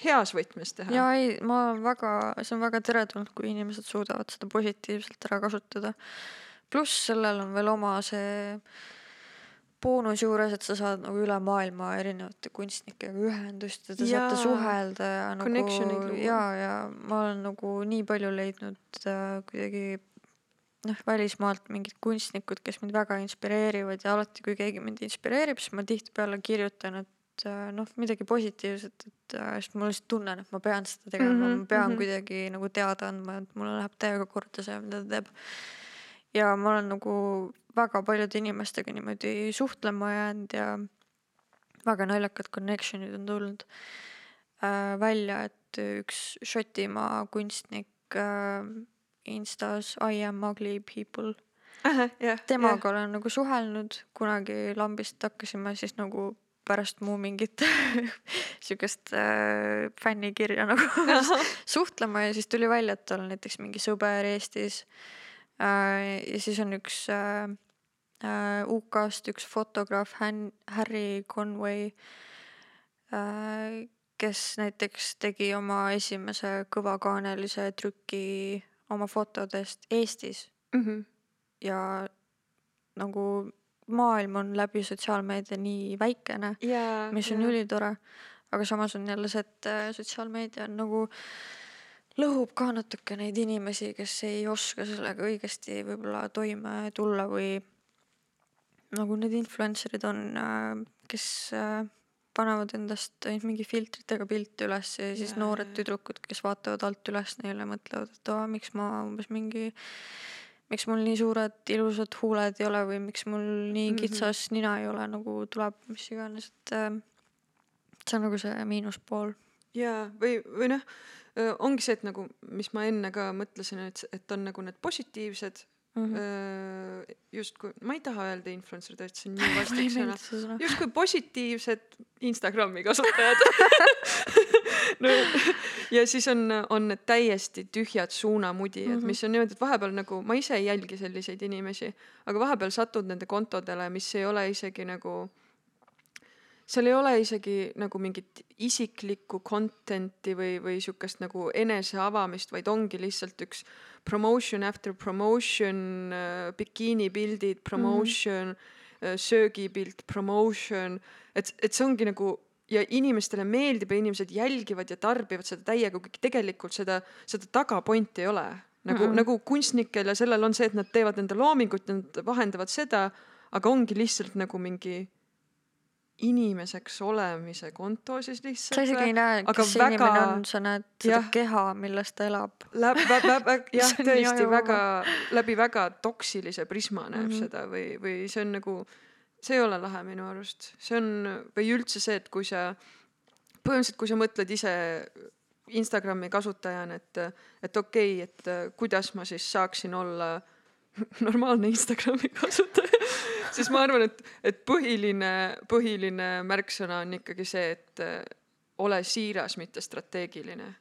heas võtmes teha. ja ei, ma väga, see on väga teretulnud, kui inimesed suudavad seda positiivselt ära kasutada. pluss sellel on veel oma see boonus juures, et sa saad nagu üle maailma erinevate kunstnikega ühendust ja te Jaa. saate suhelda ja nagu ja, ja ma olen nagu nii palju leidnud äh, kuidagi noh, välismaalt mingid kunstnikud, kes mind väga inspireerivad ja alati, kui keegi mind inspireerib, siis ma tihtipeale kirjutan, et äh, noh, midagi positiivset, et äh, sest ma lihtsalt tunnen, et ma pean seda tegema mm, Mhm, -hmm, ma pean mm mhm. -hmm. kuidagi nagu teada andma, et mulle läheb täiega korda see, mida ta teeb. ja ma olen nagu väga paljude inimestega niimoodi suhtlema jäänud ja väga naljakad connection'id on tulnud äh, välja, et üks Šotimaa kunstnik äh, Instas I am ugly people jah, temaga olen nagu suhelnud, kunagi lambist hakkasime siis nagu pärast mu mingit <laughs> siukest äh, fännikirja nagu <laughs> <laughs> suhtlema ja siis tuli välja, et tal on näiteks mingi sõber Eestis äh,. ja siis on üks äh, äh, UK-st üks fotograaf Han-, Harry Conway äh,, kes näiteks tegi oma esimese kõvakaanelise trüki oma fotodest Eestis Mhm. ja nagu maailm on läbi sotsiaalmeedia nii väikene, jaa. mis on ülitore, aga samas on jälle see, et äh, sotsiaalmeedia on nagu lõhub ka natuke neid inimesi, kes ei oska sellega õigesti võib-olla toime tulla või nagu need influencer'id on, kes äh, panevad endast ainult mingi filtritega pilte üles ja siis Jaa, noored tüdrukud, kes vaatavad alt üles neile, mõtlevad, et aa, miks ma umbes mingi miks mul nii suured ilusad huuled ei ole või miks mul nii Mhm. kitsas nina ei ole, nagu tuleb mis iganes, et äh, see on nagu see miinuspool. jaa, või, või noh, ongi see, et nagu, mis ma enne ka mõtlesin, et, et on nagu need positiivsed mm., justkui, ma ei taha öelda influencer, tõesti, see on nii vastik sõna. justkui positiivsed Instagrami kasutajad <laughs> no,. Ja siis on, on need täiesti tühjad suunamudijad mm, Mhm. -hmm. mis on niimoodi, et vahepeal nagu ma ise ei jälgi selliseid inimesi, aga vahepeal satud nende kontodele, mis ei ole isegi nagu seal ei ole isegi nagu mingit isiklikku content'i või, või sihukest nagu eneseavamist, vaid ongi lihtsalt üks promotion after promotion äh,, bikiinipildid, promotion mm, -hmm. söögipilt, promotion, et, et see ongi nagu ja inimestele meeldib ja inimesed jälgivad ja tarbivad seda täiega, kuigi tegelikult seda, seda tagapointi ei ole. nagu mm, Mm-mm. -mm. nagu kunstnikel ja sellel on see, et nad teevad enda loomingut nad vahendavad seda, aga ongi lihtsalt nagu mingi inimeseks olemise konto siis lihtsalt. sa isegi ei näe, kes see inimene väga- on, sa näed seda jah. keha, milles ta elab. Vä, vä, vä, jah, tõesti väga, läbi väga toksilise prisma näeb mm. -hmm. seda või, või see on nagu, see ei ole lahe minu arust. see on, või üldse see, et kui sa, põhimõtteliselt kui sa mõtled ise Instagrami kasutajana, et, et okei okay,, et äh, kuidas ma siis saaksin olla <laughs> normaalne Instagrami kasutaja, <laughs> siis ma arvan, et, et põhiline, põhiline märksõna on ikkagi see, et äh, ole siiras, mitte strateegiline.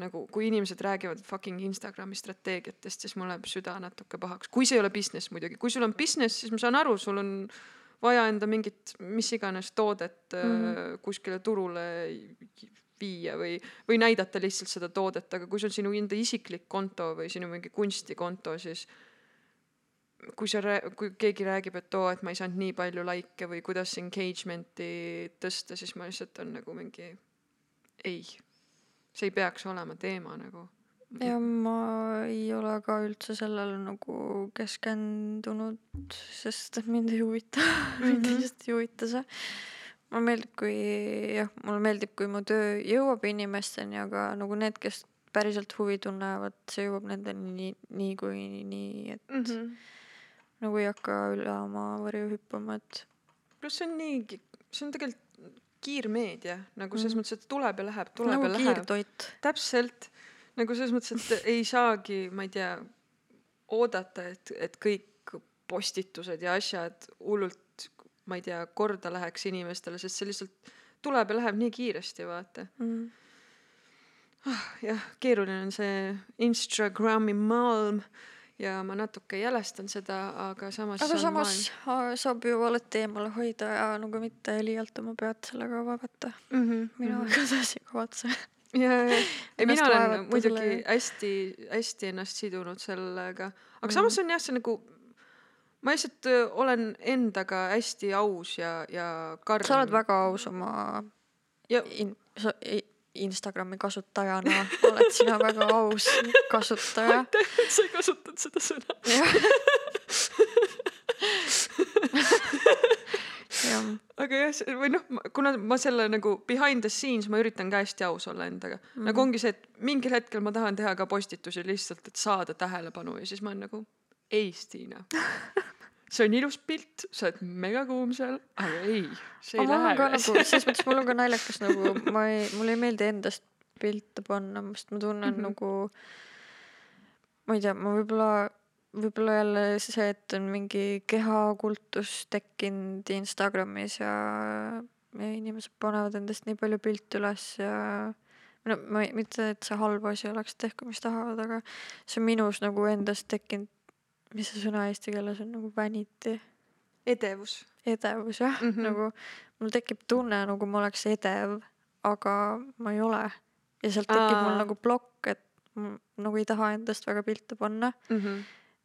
Nagu kui inimesed räägivad fucking Instagrami strateegiatest, siis mul läheb süda natuke pahaks, kui see ei ole business muidugi, kui sul on business, siis ma saan aru, sul on vaja enda mingit mis iganes toodet mm. -hmm. kuskile turule viia või, või näidata lihtsalt seda toodet, aga kui see on sinu enda isiklik konto või sinu mingi kunstikonto, siis kui sa, kui keegi räägib, et oo, et ma ei saanud nii palju likee või kuidas engagement'i tõsta, siis ma lihtsalt on nagu mingi ei see ei peaks olema teema nagu. Ja ma ei ole ka üldse sellele nagu keskendunud, sest mind ei huvita <laughs> mind Mhm. lihtsalt ei huvita see. mulle meeldib, kui jah, mulle meeldib, kui mu töö jõuab inimesteni, aga nagu need, kes päriselt huvi tunnevad, see jõuab nendeni nii, niikuinii nii, et mm. -hmm. nagu ei hakka üle oma varju hüppama, et pluss see on nii, see on tegelikult kiirmeedia nagu selles Mhm. mõttes, et tuleb ja läheb, tuleb nagu ja läheb. täpselt nagu selles mõttes, et ei saagi, ma ei tea, oodata, et, et kõik postitused ja asjad hullult, ma ei tea, korda läheks inimestele, sest see lihtsalt tuleb ja läheb nii kiiresti, vaata. Mm. jah, keeruline on see Instagrami maailm ja ma natuke jälestan seda, aga samas aga samas aa, saab ju alati eemale hoida ja nagu mitte liialt oma pead sellega vaevata. mm -hmm, mina igatahes ei kavatse. ja, ja, ja mina olen muidugi hästi-hästi ennast sidunud sellega, aga Mhm. samas on jah, see nagu, ma lihtsalt öö, olen endaga hästi aus ja, ja karm. sa oled väga aus oma ja in, sa, Instagrami kasutajana oled sina väga aus kasutaja. <laughs> sa ei kasutanud seda sõna. jah, aga jah, või noh, kuna ma selle nagu behind the scenes ma üritan ka hästi aus olla endaga mm, -hmm. nagu ongi see, et mingil hetkel ma tahan teha ka postitusi lihtsalt, et saada tähelepanu ja siis ma olen nagu ei, Stiina. <laughs> see on ilus pilt, sa oled megakuum seal, aga ei, see ei aga lähe üles nagu, selles mõttes mul on ka naljakas nagu ma ei, mulle ei meeldi endast pilte panna, sest ma tunnen mm -hmm. nagu ma ei tea, ma võib-olla, võib-olla jälle see, et on mingi kehakultus tekkinud Instagramis ja, ja inimesed panevad endast nii palju pilte üles ja no ma ei, mitte, et see halb asi oleks, tehku mis tahavad, aga see on minus nagu endast tekkinud, mis see sõna eesti keeles on nagu vanity edevus. edevus jah mm. -hmm. nagu mul tekib tunne, nagu ma oleks edev, aga ma ei ole. ja sealt tekib Aa. mul nagu plokk, et ma nagu ei taha endast väga pilte panna, Mhm.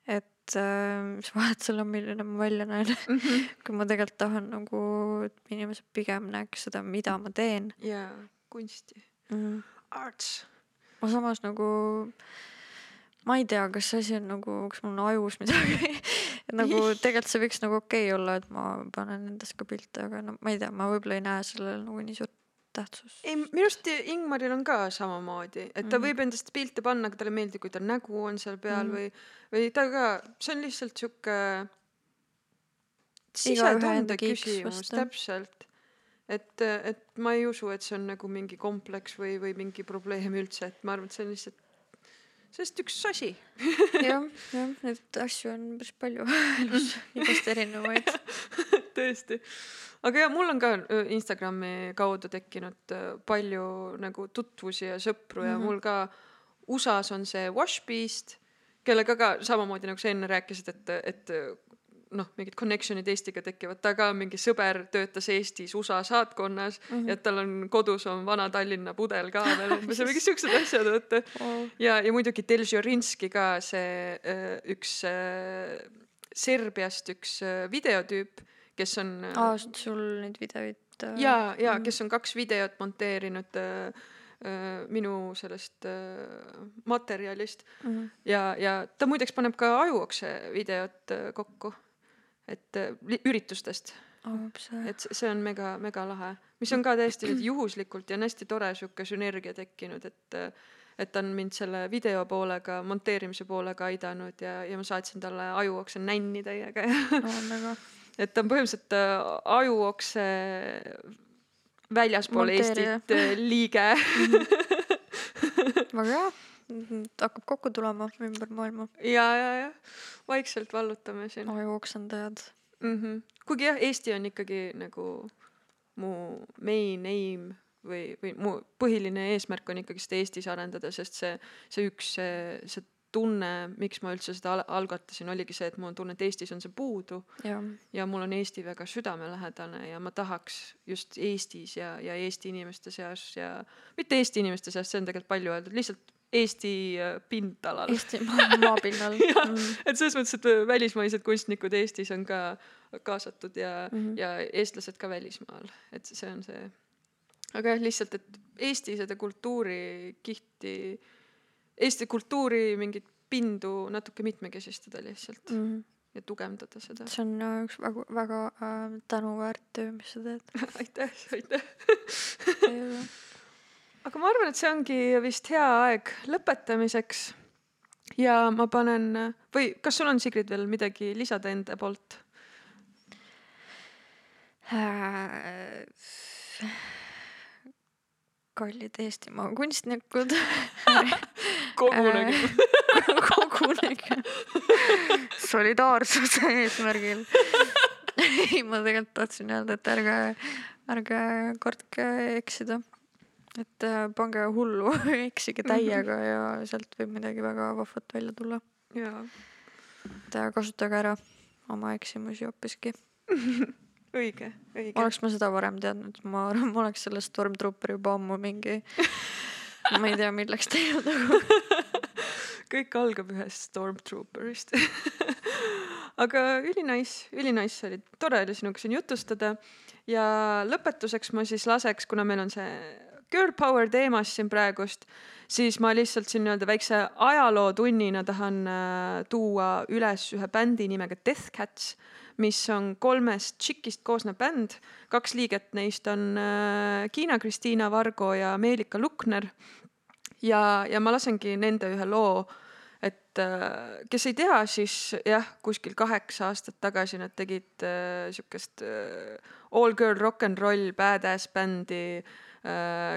Et äh, mis vahet seal on, milline ma välja näen, <laughs> kui ma tegelikult tahan nagu, et inimesed pigem näeks seda, mida ma teen ja kunsti. mm. -hmm. Arts. ma samas nagu, ma ei tea, kas see asi on nagu, kas mul on ajus midagi <laughs> nagu tegelikult see võiks nagu okei okay olla, et ma panen endast ka pilte, aga no ma ei tea, ma võib-olla ei näe sellel nagu nii suurt tähtsust. ei, minu arust Ingmaril on ka samamoodi, et ta Mhm. võib endast pilte panna, aga talle ei meeldi, kui ta nägu on seal peal Mhm. või, või ta ka, see on lihtsalt sihuke sisetunde küsimus, täpselt. et, et ma ei usu, et see on nagu mingi kompleks või, või mingi probleem üldse, et ma arvan, et see on lihtsalt, lihtsalt üks asi. jah, jah, <laughs> neid asju on päris palju <laughs> elus, igast erinevaid. <laughs> tõesti. Aga ja mul on ka Instagrami kaudu tekkinud palju nagu tutvusi ja sõpru ja Mhm. mul ka USA-s on see Washbeast, kellega ka samamoodi nagu sa enne rääkisid, et, et noh, mingid connection'id Eestiga tekivad, ta ka mingi sõber töötas Eestis USA saatkonnas mm -hmm. ja et tal on kodus on vana Tallinna pudel ka veel <laughs> umbes ja mingid siuksed asjad, vaata. ja, ja muidugi Del Jorinski ka see üks Serbiast üks videotüüp, kes on öö, aa, sul neid videoid. äh, ja, ja mhm. kes on kaks videot monteerinud öö, öö, minu sellest öö, materjalist mm. ja, ja ta muideks paneb ka ajuokse videot kokku, et üritustest, -hmm. et see- on mega, mega lahe, mis on ka täiesti nüüd juhuslikult ja on hästi tore sihuke sünergia tekkinud, et et ta on mind selle video poolega, monteerimise poolega aidanud ja, ja ma saatsin talle ajuokse nänni täiega ja väga <laughs> et ta on põhimõtteliselt äh, ajuokse väljaspool Monteerija. Eestit äh, liige. väga hea, hakkab kokku tulema ümber maailma. ja, ja, ja vaikselt vallutame siin aju oksendajad. mm. -hmm. kuigi jah, Eesti on ikkagi nagu mu main aim või, või mu põhiline eesmärk on ikkagi seda Eestis arendada, sest see, see üks, see, see tunne, miks ma üldse seda al- algatasin, oligi see, et mul on tunne, et Eestis on see puudu jah, ja mul on Eesti väga südamelähedane ja ma tahaks just Eestis ja, ja Eesti inimeste seas ja mitte Eesti inimeste seas, see on tegelikult palju öeldud, lihtsalt Eesti äh, pindalal. Eesti maa, maapinnal. <laughs> Jah. et selles mõttes, et äh, välismaised kunstnikud Eestis on ka kaasatud ja mm. -hmm. ja eestlased ka välismaal, et see on see. aga jah, lihtsalt, et Eesti seda kultuurikihti, Eesti kultuuri mingit pindu natuke mitmekesistada lihtsalt mm. Mhm. ja tugevdada seda. see on äh, üks väga, väga äh, tänuväärt töö, mis sa teed. <laughs> aitäh, aitäh. aga ma arvan, et see ongi vist hea aeg lõpetamiseks. ja ma panen või kas sul on, Sigrid, veel midagi lisada enda poolt? Kallid Eestimaa kunstnikud, <laughs> kogunege. <laughs> kogunege solidaarsuse eesmärgil. <laughs> ei, ma tegelikult tahtsin öelda, et ärge, ärge kartke eksida. et äh, pange hullu, eksige täiega ja sealt võib midagi väga vahvat välja tulla. jaa, et äh, kasutage ära oma eksimusi hoopiski. õige, õige. oleks ma seda varem teadnud, ma arvan, ma oleks selle Stormtrooperi juba ammu mingi, <laughs> ma ei tea, milleks teinud, aga <laughs> kõik algab ühest Stormtrooperist. <laughs> aga ülinais, ülinais oli, tore oli sinuga siin jutustada ja lõpetuseks ma siis laseks, kuna meil on see girl power teemas siin praegust, siis ma lihtsalt siin nii-öelda väikse ajalootunnina tahan äh, tuua üles ühe bändi nimega Death Cats, mis on kolmest tšikist koosnev bänd, kaks liiget neist on äh, Kiina-Kristiina Vargo ja Meelika Lukner. Ja, ja ma lasengi nende ühe loo, et äh, kes ei tea, siis jah, kuskil kaheksa aastat tagasi nad tegid äh, siukest äh, all girl rock n roll badass bändi äh,,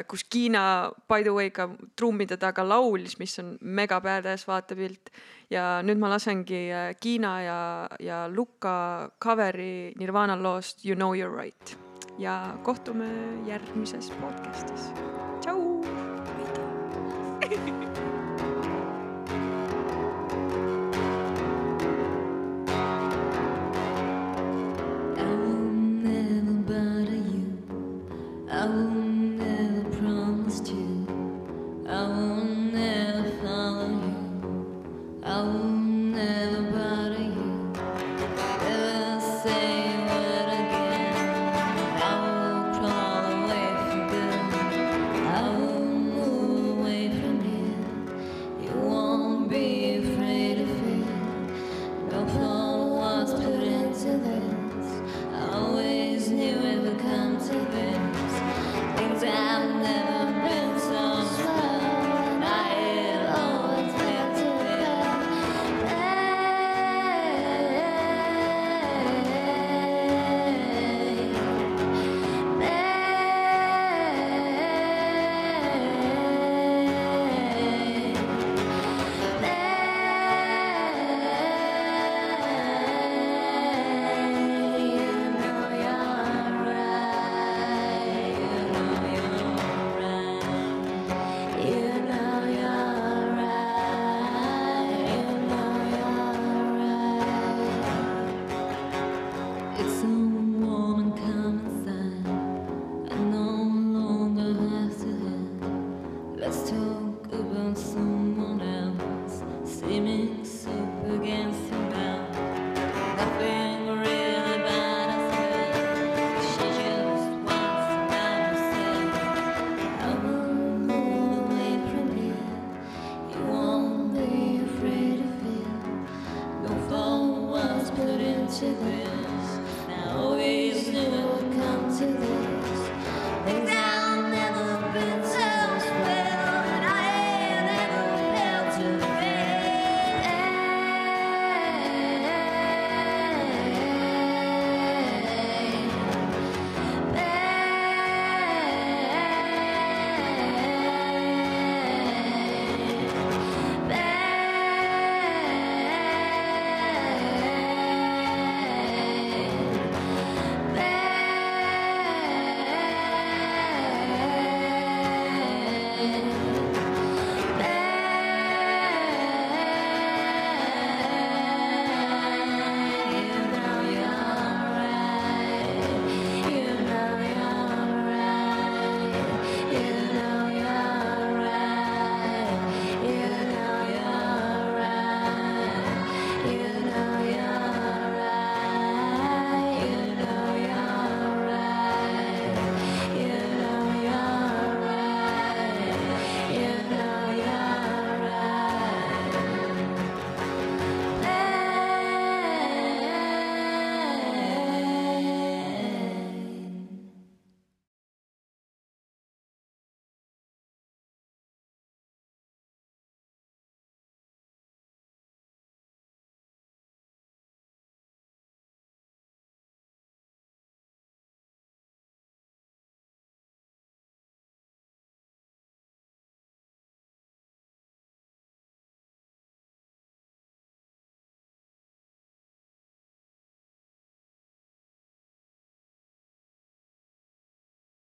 kus Kiina by the way ka trummide taga laulis, mis on mega badass vaatepilt ja nüüd ma lasengi äh, Kiina ja, ja Luka cover'i Nirvana loost You know you are right ja kohtume järgmises podcast'is. tšau. <laughs>